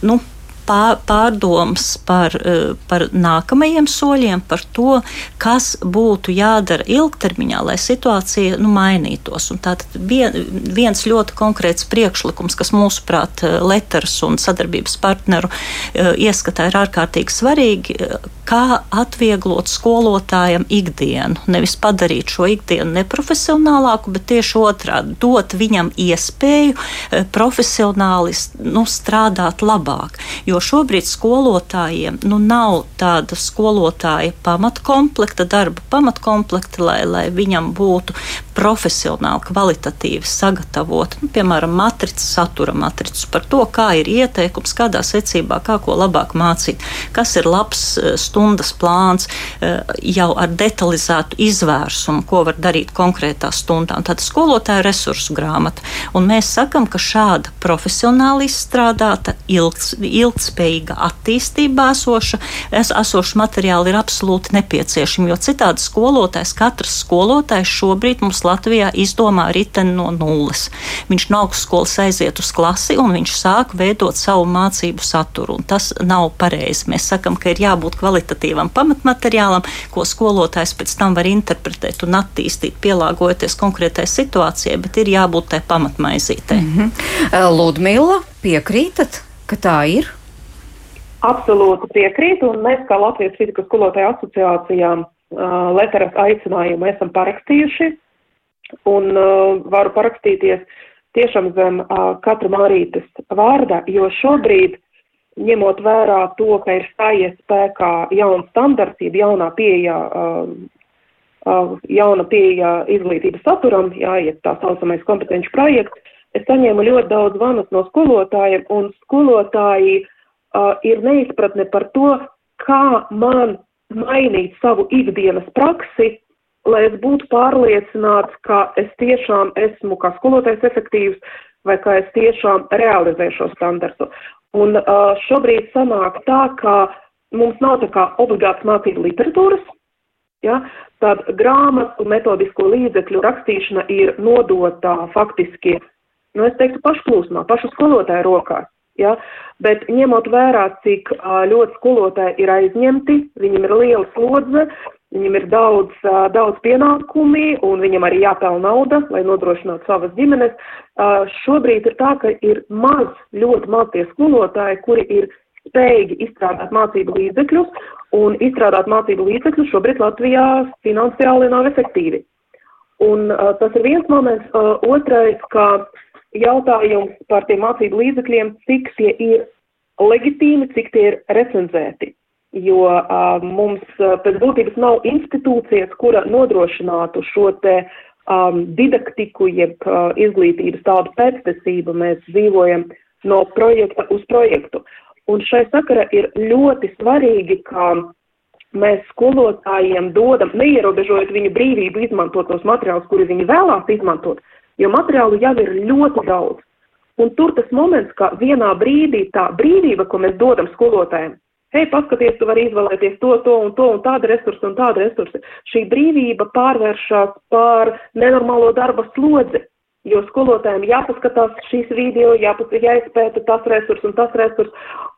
Nu, pārdomas par, eh, par nākamajiem soļiem, par to, kas būtu jādara ilgtermiņā, lai situācija nu, mainītos. Un tātad vien, viens ļoti konkrēts priekšlikums, kas mūsuprāt eh, Letras un sadarbības partneru eh, ieskatā ir ārkārtīgi svarīgi, kā atvieglot skolotājam ikdienu. Nevis padarīt šo ikdienu neprofesionālāku, bet tieši otrādi dot viņam iespēju profesionāli nu, strādāt labāk. Jo jo šobrīd skolotājiem nu, nav tāda skolotāja pamatkomplekta, darba pamatkomplekta, lai, lai viņam būtu profesionāli, kvalitatīvi sagatavot, nu, piemēram, matricas, satura matricas par to, kā ir ieteikums, kādā secībā, kā ko labāk mācīt, kas ir labs eh, stundas plāns, eh, jau ar detalizētu izvērsumu, ko var darīt konkrētā stundā. Tāda skolotāja resursu grāmata. Un mēs sakam, ka šāda profesionāli izstrādāta, ilgs, ilgspējīga attīstībā esoša, es, esoša materiāli ir absolūti nepieciešami, jo citādi skolotājs, katrs skolotājs šobrīd mums Latvijā izdomā riteni no nulles. Viņš no augstskolas aiziet uz klasi un viņš sāk veidot savu mācību saturu. Tas nav pareizi. Mēs sakam, ka ir jābūt kvalitatīvam pamatmateriālam, ko skolotājs pēc tam var interpretēt un attīstīt, pielāgojoties konkrētai situācijai, bet ir jābūt tai pamatmaizītei. Mm -hmm. Ludmila, piekrītat, ka tā ir? Absolūti piekrītu, un mēs, kā Latvijas fizikas skolotāju asociācijām, uh, Leteras aicinājumu esam parakstījuši. Un uh, varu parakstīties tiešām zem uh, katra Marītas vārda, jo šobrīd, ņemot vērā to, ka ir stājies spēkā jauns standarts, jeb jaunā pieeja, uh, jauna pieeja izglītības saturam, jāiet tā saucamais kompetenci projekts, es saņēmu ļoti daudz vanus no skolotājiem, un skolotāji uh, ir neizpratne par to, kā man mainīt savu ikdienas praksi, lai es būtu pārliecināts, ka es tiešām esmu kā skolotājs efektīvs vai ka es tiešām realizēšu šo standartu. Un uh, šobrīd sanāk tā, ka mums nav tā kā obligāts mācību literatūras, ja, tad grāmatu metodisko līdzekļu rakstīšana ir nodota faktiski, nu es teiktu, pašplūsmā, pašu skolotāju rokās. Ja? Bet ņemot vērā, cik uh, ļoti skolotāji ir aizņemti, viņam ir liela slodze, Viņam ir daudz, daudz pienākumi, un viņam arī jāpelna nauda, lai nodrošinātu savas ģimenes. Šobrīd ir tā, ka ir maz, ļoti maz tie skolotāji, kuri ir spējīgi izstrādāt mācību līdzekļus, un izstrādāt mācību līdzekļus šobrīd Latvijā finansiāli nav efektīvi. Un uh, tas ir viens moments. Uh, otrais, ka jautājums par tiem mācību līdzekļiem, cik tie ir legitīmi, cik tie ir recenzēti jo uh, mums uh, pēc būtības nav institūcijas, kura nodrošinātu šo te um, didaktiku, jeb uh, izglītības tādu pēctesību. Mēs dzīvojam no projekta uz projektu. Un šai sakara ir ļoti svarīgi, ka mēs skolotājiem dodam, neierobežojot viņu brīvību izmantot tos materiālus, kuri viņi vēlās izmantot, jo materiālu jau ir ļoti daudz. Un tur tas moments, ka vienā brīdī tā brīvība, ko mēs dodam skolotājiem, hei, paskaties, tu vari izvēlēties to, to un to un tādu resursu un tādu resursu. Šī brīvība pārvēršas pār nenormālo darba slodzi, jo skolotājiem jāpaskatās šīs video, jāpas, jāizpēta tas resurs un tas resurs,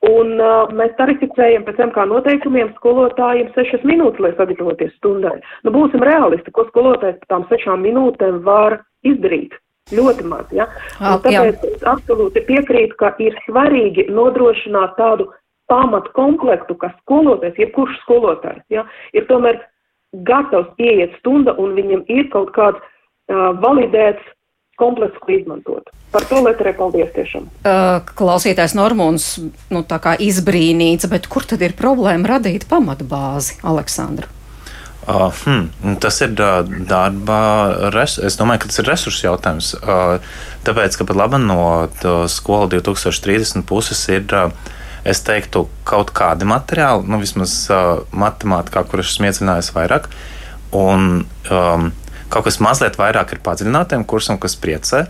un uh, mēs tarificējam pēc MK noteikumiem skolotājiem sešas minūtes, lai sagatavoties stundai. Nu, būsim realisti, ko skolotājs par tām sešām minūtēm var izdarīt. Ļoti maz, ja? Un tāpēc jā. es absolūti piekrītu, ka ir svarīgi nodrošināt tādu pamatu komplektu, ka skolotājs, jebkurš skolotājs, ja, ir tomēr gatavs ieiet stunda un viņam ir kaut kāds uh, validēts kompleksu, ko izmantot. Par to Lieturai paldies tiešām. Uh, klausītājs Normons, nu tā kā izbrīnīts, bet kur tad ir problēma radīt pamatbāzi, Aleksandra? Uh, hmm, tas ir uh, darba, res, es domāju, ka tas ir resursu jautājums. Uh, tāpēc, ka pat labi no skola 2030 puses ir, uh, es teiktu, kaut kādi materiāli, nu vismaz uh, matemātikā, kur esmu iecinājis vairāk, un um, kaut kas mazliet vairāk ir padziļinātiem kursam, kas priecē.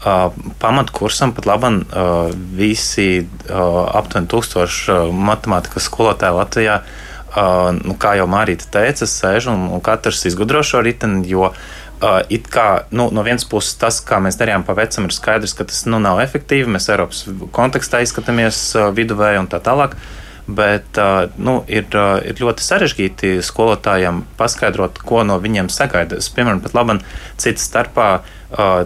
Uh, pamatkursam pat labi uh, visi uh, aptuveni tūkstoši uh, matemātikas skolotāji Latvijā uh, Uh, nu, kā jau Mārīte teica, sēž un, un katrs izgudro šo riteni, jo uh, it kā nu, no vienas puses tas, kā mēs darījām pa vecam, ir skaidrs, ka tas nu, nav efektīvi. Mēs Eiropas kontekstā izskatāmies uh, viduvēji un tā tālāk. Bet uh, nu, ir, uh, ir ļoti sarežģīti skolotājiem paskaidrot, ko no viņiem sagaida. Es, piemēram, pat labi, citas starpā uh,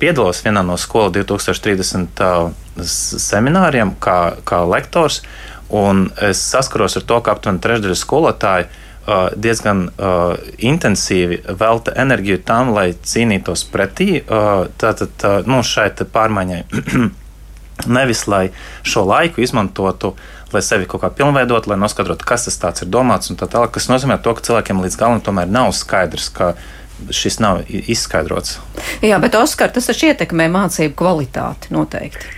piedalos vienā no skolu 2030 uh, semināriem kā, kā lektors. Un es saskaros ar to, ka aptuveni trešdaļa skolotāju uh, diezgan uh, intensīvi velta enerģiju tam, lai cīnītos pretī uh, tātad, uh, nu, šai pārmaiņai. Nevis lai šo laiku izmantotu, lai sevi kaut kā pilnveidotu, lai noskaidrotu, kas tas ir domāts un tā tālāk. Tas nozīmē, to, ka cilvēkiem līdz galam tomēr nav skaidrs, ka šis nav izskaidrots. Jā, bet Oskar, tas taču ietekmē mācību kvalitāti noteikti.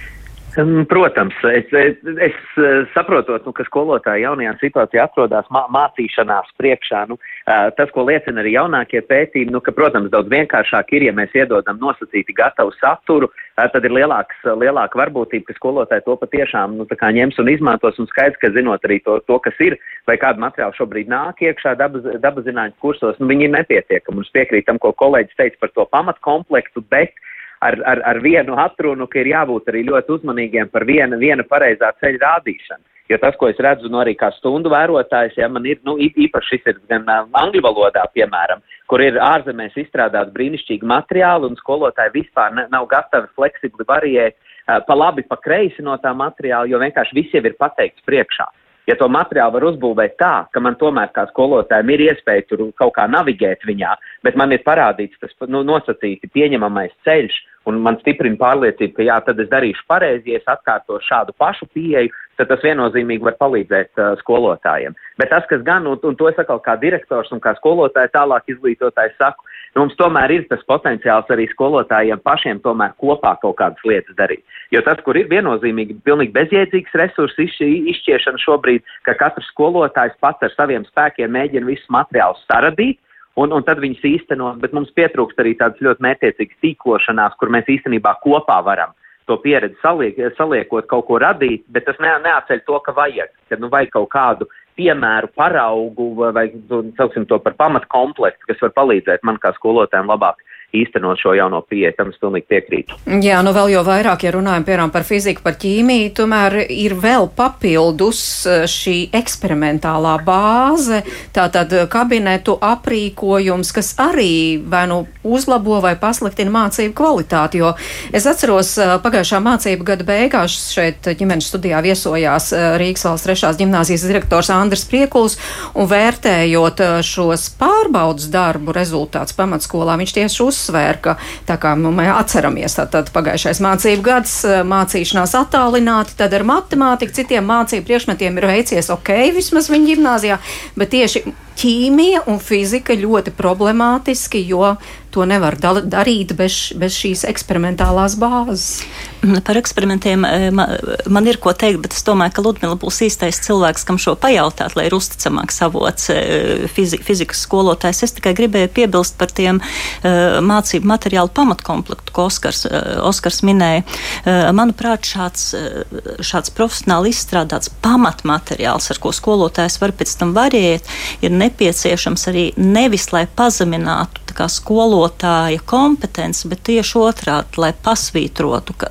Protams, es, es, es eh, saprotot, nu, ka skolotāji jaunajā situācijā atrodas mā, mācīšanās priekšā. Nu, tas, ko liecina arī jaunākie pētījumi, nu, ka, protams, daudz vienkāršāk ir, ja mēs iedodam nosacīti gatavu saturu, tad ir lielāks, lielāka varbūtība, ka skolotāji to patiešām nu, ņems un izmantos. Un skaidrs, ka zinot arī to, to, kas ir, vai kādu materiālu šobrīd nāk iekšā dabas, zinātņu kursos, nu, viņi ir nepietiekami. Un es piekrītu tam, ko kolēģis teica par to pamatkomplektu, bet ar, ar, ar vienu atrunu, ka ir jābūt arī ļoti uzmanīgiem par viena, viena pareizā ceļa rādīšanu. Jo tas, ko es redzu, nu arī kā stundu vērotājs, ja man ir, nu, īpaši šis ir gan angļu valodā, piemēram, kur ir ārzemēs izstrādāti brīnišķīgi materiāli un skolotāji vispār ne, nav gatavi fleksibli variēt pa labi, pa kreisi no tā materiāla, jo vienkārši viss jau ir pateikts priekšā. Ja to materiālu var uzbūvēt tā, ka man tomēr kā skolotājiem ir iespēja tur kaut kā navigēt viņā, bet man ir parādīts tas nu, nosacīti pieņemamais ceļš, un man stiprina pārliecība, ka jā, tad es darīšu pareizi, ja es atkārtošu šādu pašu pieeju, tad tas viennozīmīgi var palīdzēt uh, skolotājiem. Bet tas, kas gan, un, un to es atkal kā direktors un kā skolotāji tālāk izglītotājs saku, nu, mums tomēr ir tas potenciāls arī skolotājiem pašiem tomēr kopā kaut kādas lietas darīt. Jo tas, kur ir viennozīmīgi pilnīgi bezjēdzīgs resursu izšķiešana šobrīd, ka katrs skolotājs pats ar saviem spēkiem mēģina visus materiālus saradīt, un, un tad viņas īstenot, bet mums pietrūkst arī tādas ļoti mērķiecīgas tīklošanās, kur mēs īstenībā kopā varam to pieredzi saliek, saliekot, kaut ko radīt, bet tas ne, neatceļ to, ka vajag, ka nu vajag kaut kādu piemēru, paraugu vai, vai nu, sauksim to par pamatkomplektu, kas var palīdzēt man kā skolotājiem labāk īstenot šo jauno pieeju. Tam es pilnīgi piekrītu. Jā, nu vēl jau vairāk, ja runājam piemēram par fiziku, par ķīmiju, tomēr ir vēl papildus eh, šī eksperimentālā bāze, tātad kabinetu aprīkojums, kas arī vai nu uzlabo vai pasliktina mācību kvalitāti. Jo es atceros eh, pagājušā mācību gada beigās šeit ģimenes studijā viesojās eh, Rīgas valsts trešās ģimnāzijas direktors Andris Priekuls un vērtējot šos pārbaudas darbu rezultātus pamatskolā, viņš tieši uz uzsvēra, ka tā kā mēs atceramies, tad pagājušais mācību gads mācīšanās attālināti, tad ar matemātiku citiem mācību priekšmetiem ir veicies ok, vismaz viņa gimnāzijā, bet tieši ķīmija un fizika ļoti problemātiski, jo to nevar darīt bez, bez šīs eksperimentālās bāzes. Par eksperimentiem eh, man, man ir ko teikt, bet es domāju, ka Ludmila būs īstais cilvēks, kam šo pajautāt, lai ir uzticamāks avots eh, fizi, fizikas skolotājs. Es tikai gribēju piebilst par tiem uh, mācību materiālu pamatkomplektu, ko Oskars, Oskars minēja. Manuprāt, šāds, šāds profesionāli izstrādāts pamatmateriāls, ar ko skolotājs var pēc tam variēt, ir nepieciešams arī nevis, lai pazeminātu skolotāja kompetenci, bet tieši otrādi, lai pasvītrotu, ka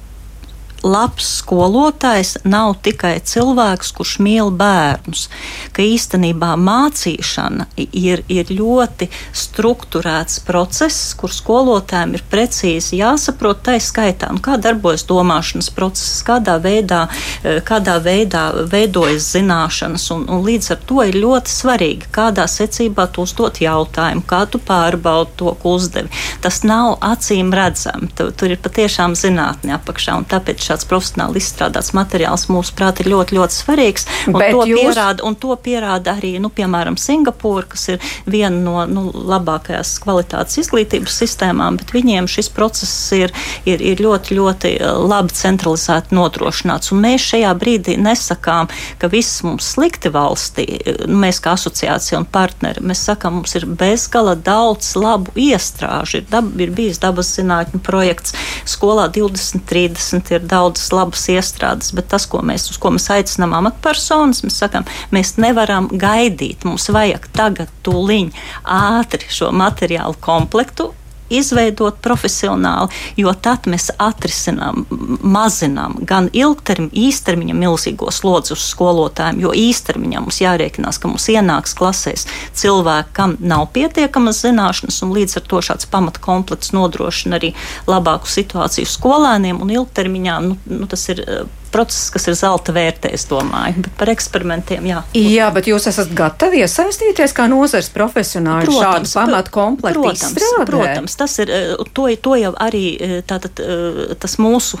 labs skolotājs nav tikai cilvēks, kurš mīl bērnus, ka īstenībā mācīšana ir, ir ļoti strukturēts process, kur skolotājiem ir precīzi jāsaprot, tai skaitā, nu, kā darbojas domāšanas process, kādā veidā, eh, kādā veidā veidojas zināšanas, un, un līdz ar to ir ļoti svarīgi, kādā secībā tu uzdot jautājumu, kā tu pārbaudi to, ko uzdevi. Tas nav acīm redzami, tur, tur ir patiešām zinātne apakšā, un tāpēc šāds profesionāli izstrādāts materiāls mūsuprāt ir ļoti, ļoti svarīgs. Un to, jūs... pierāda, un to pierāda arī, nu, piemēram, Singapūra, kas ir viena no nu, labākajās kvalitātes izglītības sistēmām, bet viņiem šis process ir, ir, ir ļoti, ļoti eh, labi centralizēti nodrošināts. Un mēs šajā brīdī nesakām, ka viss mums slikti valstī, nu, mēs kā asociācija un partneri, mēs sakām, mums ir bezgala daudz labu iestrāžu. Ir, dab, ir bijis dabas zinātņu projekts skolā 2030, ir daudzas labas iestrādes, bet tas, ko mēs, uz ko mēs aicinām amatpersonas, mēs sakām, mēs nevaram gaidīt. Mums vajag tagad, tūliņ, ātri šo materiālu komplektu izveidot profesionāli, jo tad mēs atrisinām, mazinām gan ilgtermiņa, īstermiņa milzīgo slodzi uz skolotājiem, jo īstermiņā mums jārēķinās, ka mums ienāks klasēs cilvēki, kam nav pietiekamas zināšanas, un līdz ar to šāds pamatkomplekts nodrošina arī labāku situāciju skolēniem, un ilgtermiņā nu, nu, tas ir process, kas ir zelta vērtē, es domāju. Bet par eksperimentiem, jā. Jā, bet jūs esat gatavi iesaistīties kā nozars profesionāli protams, šādu pamatu komplektu protams, izstrādē? Protams, tas ir, eh, to, to jau arī eh, tātad, eh, tas mūsu,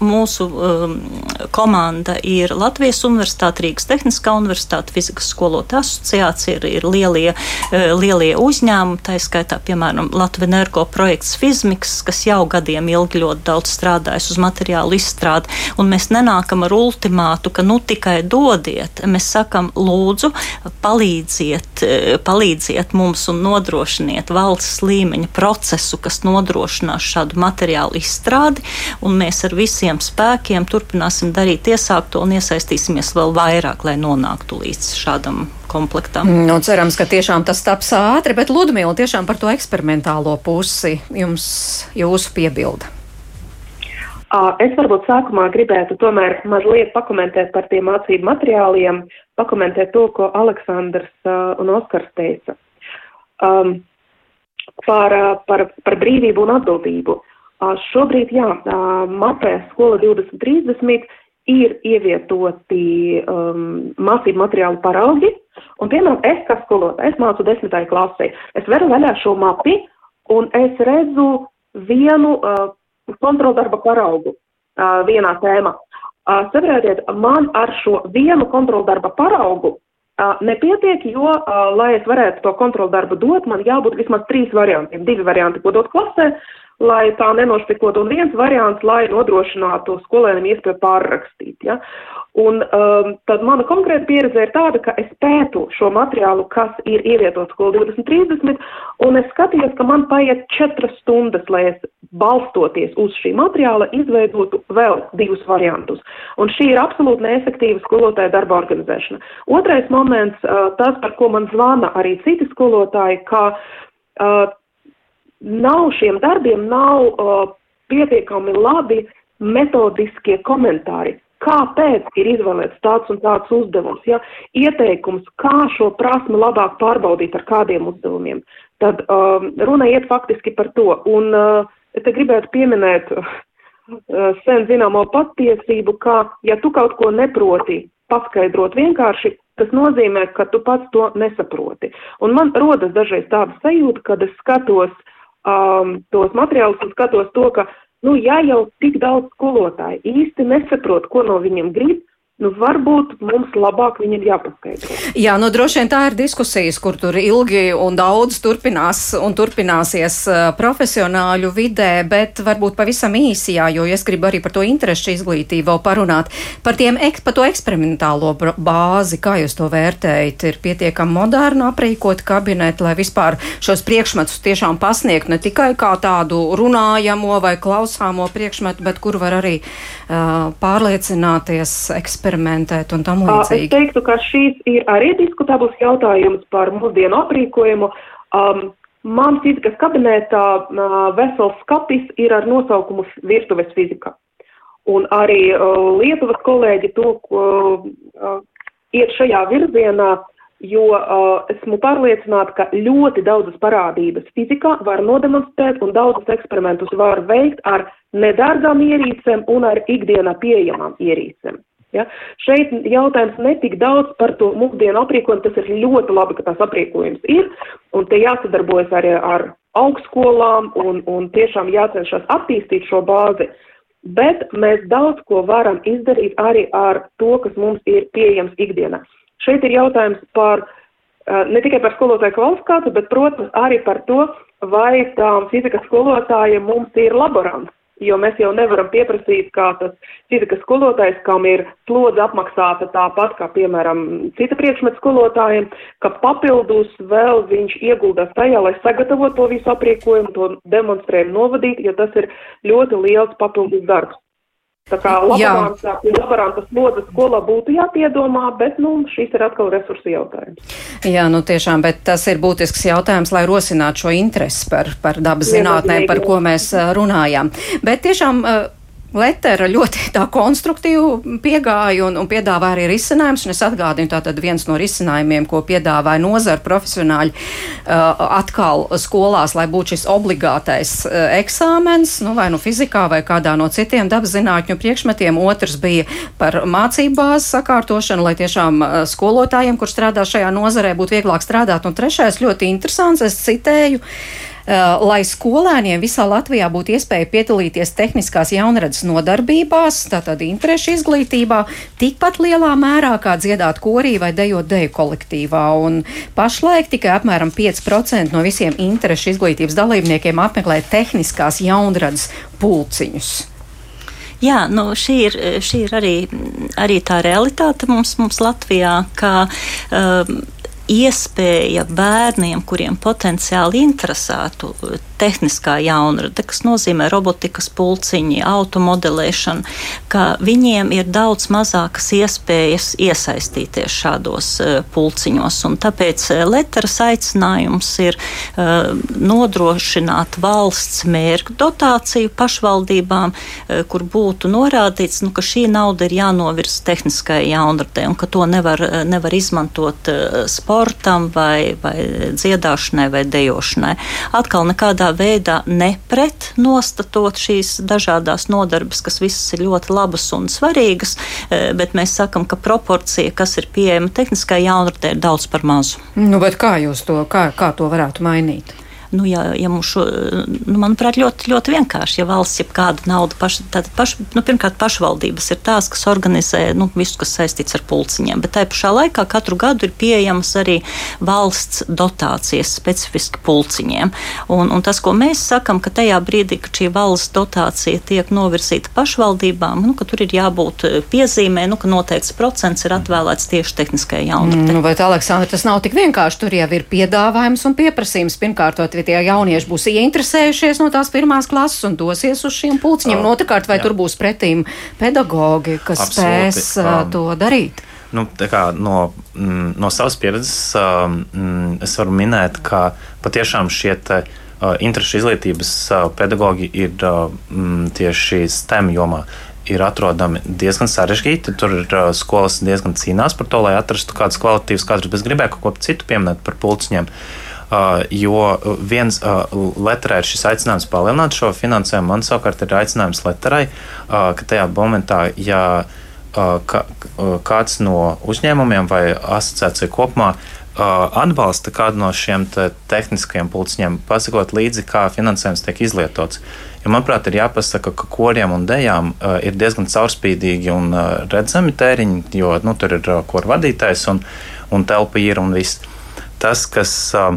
mūsu um, komanda ir Latvijas Universitāte, Rīgas Tehniskā Universitāte, Fizikas skolotāja asociācija, ir, ir lielie, lielie uzņēmumi, tā skaitā, piemēram, Latvijas energo projekts Fizmiks, kas jau gadiem ilgi ļoti daudz strādājas uz materiālu izstrādi, un mēs nenākam ar ultimātu, ka nu tikai dodiet. Mēs sakam, lūdzu, palīdziet, eh, palīdziet mums un nodrošiniet valsts līmeņa procesu, kas nodrošinās šādu materiālu izstrādi, un mēs ar visiem spēkiem turpināsim darīt iesākto un iesaistīsimies vēl vairāk, lai nonāktu līdz šādam komplektam. Nu, cerams, ka tiešām tas taps ātri, bet Ludmila tiešām par to eksperimentālo pusi jums jūsu piebilda. Es varbūt sākumā gribētu tomēr mazliet pakomentēt par tiem mācību materiāliem, pakomentēt to, ko Aleksandrs un Oskars teica. Um, par, par, par brīvību un atbildību. Šobrīd, jā, mapē skola 2030 ir ievietoti um, mācību materiālu paraugi, un, piemēram, es kā skolotāja, es mācu desmitāju klasē, es veru vaļā šo mapi, un es redzu vienu uh, kontroldarba paraugu uh, vienā tēmā. Uh, saprotiet, man ar šo vienu kontroldarba paraugu uh, nepietiek, jo, uh, lai es varētu to kontroldarbu dot, man jābūt vismaz trīs variantiem. Divi varianti, ko dot klasē, lai tā nenošpikot, un viens variants, lai nodrošinātu skolēniem iespēju pārrakstīt. Ja? Un um, tad mana konkrēta pieredze ir tāda, ka es pētu šo materiālu, kas ir ievietots skolu 2030, un es skatījos, ka man paiet četras stundas, lai es balstoties uz šī materiāla izveidotu vēl divus variantus. Un šī ir absolūti neefektīva skolotāja darba organizēšana. Otrais moments, uh, tas, par ko man zvana arī citi skolotāji, ka uh, nav šiem darbiem, nav uh, pietiekami labi metodiskie komentāri. Kāpēc ir izvēlēts tāds un tāds uzdevums? Ja? Ieteikums, kā šo prasmi labāk pārbaudīt ar kādiem uzdevumiem. Tad um, runa iet faktiski par to. Un uh, te gribētu pieminēt uh, sen zināmo patiesību, ka ja tu kaut ko neproti paskaidrot vienkārši, tas nozīmē, ka tu pats to nesaproti. Un man rodas dažreiz tāda sajūta, kad es skatos um, tos materiālus un skatos to, ka, nu, ja jau tik daudz skolotāji īsti nesaprot, ko no viņiem grib, Nu, varbūt mums labāk viņam jāpaskaidro. Jā, nu droši vien tā ir diskusijas, kur tur ilgi un daudz turpinās un turpināsies uh, profesionāļu vidē, bet varbūt pavisam īsi, jā, jo es gribu arī par to interešu izglītību parunāt. Par, tiem, par to eksperimentālo bāzi, kā jūs to vērtējat, ir pietiekami moderni aprīkot kabinetu, lai vispār šos priekšmetus tiešām pasniegt ne tikai kā tādu runājamo vai klausāmo priekšmetu, bet kur var arī uh, pārliecināties eksperimentāli eksperimentēt un tam līdzīgi? Es teiktu, ka šīs ir arī diskutabls jautājums par mūsdienu aprīkojumu. Um, Man fizikas kabinetā uh, vesels skapis ir ar nosaukumu virtuves fizika. un arī uh, Lietuvas kolēģi to, uh, iet šajā virzienā, jo uh, esmu pārliecināta, ka ļoti daudzas parādības fizikā var nodemonstrēt un daudzus eksperimentus var veikt ar nedārgām ierīcēm un ar ikdienā pieejamām ierīcēm. Ja? Šeit jautājums netik daudz par to mūsdienu aprīkojumu, tas ir ļoti labi, ka tās aprīkojums ir, un te jāsadarbojas arī ar augstskolām un, un tiešām jācenšas attīstīt šo bāzi. Bet mēs daudz ko varam izdarīt arī ar to, kas mums ir pieejams ikdienā. Šeit ir jautājums par ne tikai par skolotāju kvalifikāciju, bet, protams, arī par to, vai tām fizikas skolotājiem mums ir laborants jo mēs jau nevaram pieprasīt, kā tas fizikas skolotājs, kam ir slodze apmaksāta tāpat kā, piemēram, cita priekšmeta skolotājiem, ka papildus vēl viņš ieguldās tajā, lai sagatavotu to visu aprīkojumu, to demonstrējumu novadīt, jo tas ir ļoti liels papildus darbs. Tā kā laborantas slodzes skolā būtu jāpiedomā, bet, nu, šis ir atkal resursu jautājums. Jā, nu tiešām, bet tas ir būtisks jautājums, lai rosinātu šo interesi par, par dabas zinātnēm, par ko mēs runājām. Bet tiešām Letera ļoti tā konstruktīvi piegāja un, un piedāvāja arī risinājumus. Es atgādinu, tātad viens no risinājumiem, ko piedāvāja nozara profesionāļi uh, atkal skolās, lai būtu šis obligātais uh, eksāmens, nu vai nu fizikā vai kādā no citiem dabas zinātņu priekšmetiem. Otrs bija par mācību bāzes sakārtošanu, lai tiešām uh, skolotājiem, kur strādā šajā nozarē, būtu vieglāk strādāt. Un trešais ļoti interesants, es citēju. Uh, lai skolēniem visā Latvijā būtu iespēja piedalīties tehniskās jaunredzes nodarbībās, tātad interešu izglītībā, tikpat lielā mērā kā dziedāt korī vai dejot deju kolektīvā. Un pašlaik tikai apmēram 5% no visiem interešu izglītības dalībniekiem apmeklē tehniskās jaunredzes pulciņus. Jā, nu, šī ir, šī ir arī, arī tā realitāte mums, mums Latvijā, ka um, iespēja bērniem, kuriem potenciāli interesētu tehniskā jaunrade, kas nozīmē robotikas pulciņi, automodelēšana, ka viņiem ir daudz mazākas iespējas iesaistīties šādos uh, pulciņos. Un tāpēc uh, Leteras aicinājums ir nodrošināt valsts mērķu dotāciju pašvaldībām, kur būtu norādīts, nu, ka šī nauda ir jānovirza tehniskai jaunradē un ka to nevar, nevar izmantot uh, sportam vai, vai dziedāšanai vai dejošanai. Atkal nekādā veidā nepret nostatot šīs dažādās nodarbes, kas visas ir ļoti labas un svarīgas, e, bet mēs sakam, ka proporcija, kas ir pieejama tehniskai jaunratē, ir daudz par mazu. Nu, bet kā jūs to, kā, kā to varētu mainīt? Nu, ja, ja mums šo, nu, manuprāt, ļoti, ļoti vienkārši, ja valsts jau kādu naudu, paš, tātad paš, nu, pirmkārt, pašvaldības ir tās, kas organizē nu, visu, kas saistīts ar pulciņiem, bet tajā pašā laikā katru gadu ir pieejamas arī valsts dotācijas specifiski pulciņiem. Un, un tas, ko mēs sakam, ka tajā brīdī, kad šī valsts dotācija tiek novirzīta pašvaldībām, nu, ka tur ir jābūt piezīmē, nu, ka noteikts procents ir atvēlēts tieši tehniskajai jaunatnē. Nu, bet, Aleksandra, tas nav tik vienkārši. Tur jau ir piedāvājums un pieprasījums. Pirmkārt, ka tie jaunieši būs ieinteresējušies no tās pirmās klases un dosies uz šiem pulciņiem. Oh, Otrakārt, vai jā. tur būs pretīm pedagogi, kas Absolūti. spēs uh, to darīt? Nu, kā, no, mm, no savas pieredzes um, es varu minēt, ka patiešām šie te, uh, interešu izglītības uh, pedagoģi ir uh, tieši STEM jomā. Ir atrodami diezgan sarežģīti. Tur ir uh, skolas diezgan cīnās par to, lai atrastu kādus kvalitīvus kadrus, bet es gribēju kaut ko citu pieminēt par pulciņiem. Uh, jo viens uh, letrai ir šis aicinājums palielināt šo finansējumu, man savukārt ir aicinājums letrai, uh, ka tajā momentā, ja kāds no uzņēmumiem vai asociācija kopumā atbalsta kādu no šiem te tehniskajiem pulciņiem, pasakot līdzi, kā finansējums tiek izlietots. Jo, manuprāt, ir jāpasaka, ka koriem un dejām uh, ir diezgan caurspīdīgi un uh, redzami tēriņi, jo nu, tur ir uh, koru vadītājs un, un telpa ir un viss. Tas, kas uh,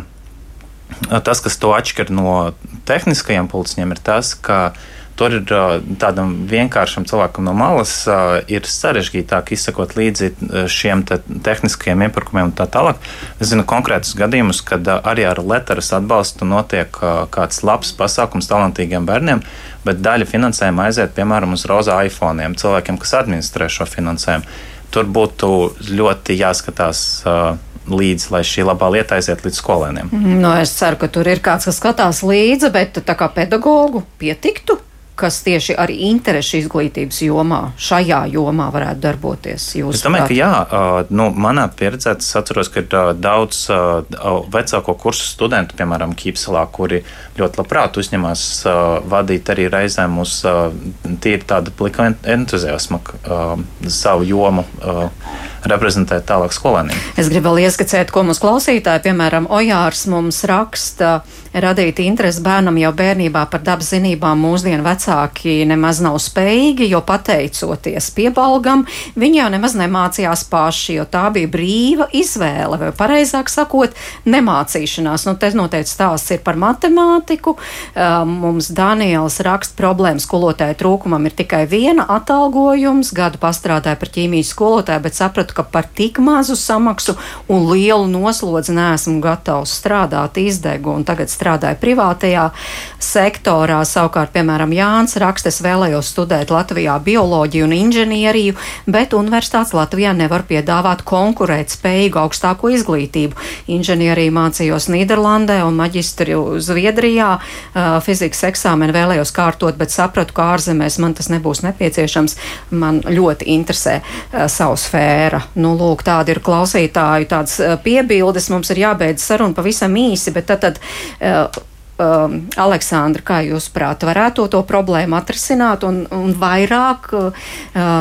Tas, kas to atšķir no tehniskajiem pulciņiem, ir tas, ka tur ir tādam vienkāršam cilvēkam no malas, ir sarežģītāk izsekot līdzi šiem te tehniskajiem iepirkumiem un tā tālāk. Es zinu konkrētus gadījumus, kad arī ar Letras atbalstu notiek kāds labs pasākums talantīgiem bērniem, bet daļa finansējuma aiziet piemēram uz rozā iPhone cilvēkiem, kas administrē šo finansējumu. Tur būtu ļoti jāskatās. Uh, līdzi, lai šī labā lieta aiziet līdz skolēniem. Mm, no, es ceru, ka tur ir kāds, kas skatās līdzi, bet tā kā pedagogu pietiktu. kas tieši arī interešu izglītības jomā, šajā jomā varētu darboties? Es domāju, ka jā, nu, manā pieredzē es atceros, ka ir daudz vecāko kursu studentu, piemēram, Kīpselā, kuri ļoti labprāt uzņemās vadīt arī reizēm uz tīri tādu plika entuziasmu savu jomu reprezentēt tālāk skolēniem. Es gribu vēl ieskicēt, ko mums klausītāji, piemēram, Ojārs mums raksta, radīt interesi bērnam jau bērnībā par dabas zinībām mūsdienu vecāki nemaz nav spējīgi, jo pateicoties piebalgam, viņi jau nemaz nemācījās paši, jo tā bija brīva izvēle, vai pareizāk sakot, nemācīšanās. Nu, te noteikti stāsts ir par matemātiku. Mums Daniels raksta problēmu skolotāju trūkumam ir tikai viena atalgojums, gadu pastrādāja par ķīmijas skolotāju, bet sapratu, ka par tik mazu samaksu un lielu noslodzi neesmu gatavs strādāt, izdegu un tagad strādāju privātajā sektorā. Savukārt, piemēram, Jānis raksta, es vēlējos studēt Latvijā bioloģiju un inženieriju, bet universitātes Latvijā nevar piedāvāt konkurēt spējīgu augstāko izglītību. Inženieriju mācījos Nīderlandē un maģistru Zviedrijā. Fizikas eksāmenu vēlējos kārtot, bet sapratu, ka ārzemēs man tas nebūs nepieciešams. Man ļoti interesē savu sfēru. Nu, lūk, tādi ir klausītāju tādas eh, piebildes. Mums ir jābeidz saruna pavisam īsi, bet tad. tad uh, um, Aleksandra, kā jūs prāt, varētu to problēmu atrisināt un, un vairāk uh,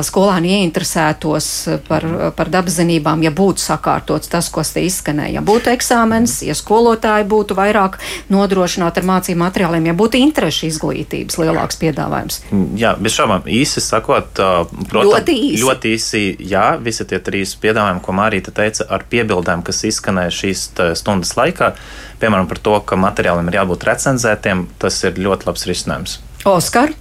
skolāni ieinteresētos par, par dabas zinībām, ja būtu sakārtots tas, kas te izskanēja. Ja būtu eksāmens, ja skolotāji būtu vairāk nodrošināti ar mācību materiāliem, ja būtu interešu izglītības lielāks piedāvājums. Jā, bez šaubām īsi sakot, uh, protams, ļoti īsi. ļoti īsi, jā, visi tie trīs piedāvājumi, ko Mārīta teica, ar piebildēm, kas izskanēja šīs stundas laikā, piemēram, par to, ka materiāliem ir jābūt recenzētiem, tas ir ļoti labs risinājums. Oskar?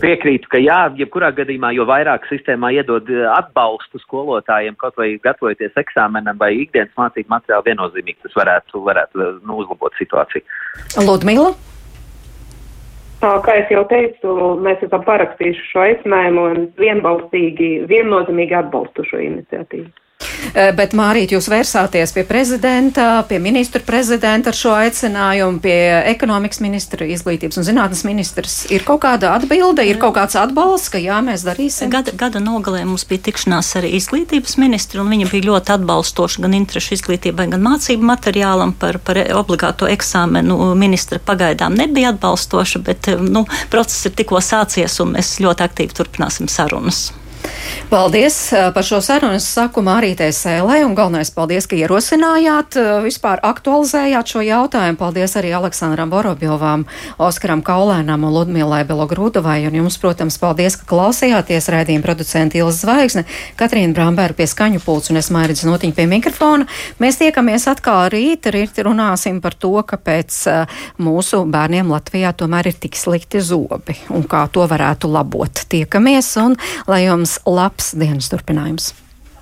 Piekrītu, ka jā, jebkurā gadījumā, jo vairāk sistēmā iedod eh, atbalstu skolotājiem, kaut vai gatavoties eksāmenam vai ikdienas mācību materiālu, viennozīmīgi tas varētu, varētu nu, uzlabot situāciju. Ludmila? Kā es jau teicu, mēs esam parakstījuši šo aicinājumu un vienbalsīgi, viennozīmīgi atbalstu šo iniciatīvu. Eh, bet, Mārīt, jūs vērsāties pie prezidenta, pie ministra prezidenta ar šo aicinājumu, pie ekonomikas ministra, izglītības un zinātnes ministrs. Ir kaut kāda atbilde, ir kaut kāds atbalsts, ka jā, mēs darīsim? Gada, gada nogalē mums bija tikšanās arī izglītības ministri, un viņa bija ļoti atbalstoša gan interešu izglītībai, gan mācību materiālam par, par obligāto eksāmenu. Ministra pagaidām nebija atbalstoša, bet nu, process ir tikko sācies, un mēs ļoti aktīvi turpināsim sarunas. Paldies par šo sarunu. Es saku Mārītei Sēlē un galvenais paldies, ka ierosinājāt, vispār aktualizējāt šo jautājumu. Paldies arī Aleksandram Vorobjovam, Oskaram Kaulēnam un Ludmilai Belogrūdovai. Un jums, protams, paldies, ka klausījāties raidījuma producenta Ilza Zvaigzne, Katrīna Bramberga pie skaņu pults un es mairidz notiņu pie mikrofona. Mēs tiekamies atkal rīt, rīt runāsim par to, kāpēc mūsu bērniem Latvijā tomēr ir tik slikti zobi un kā to varētu labot. Tiekamies un lai jums labs dienas turpinājums!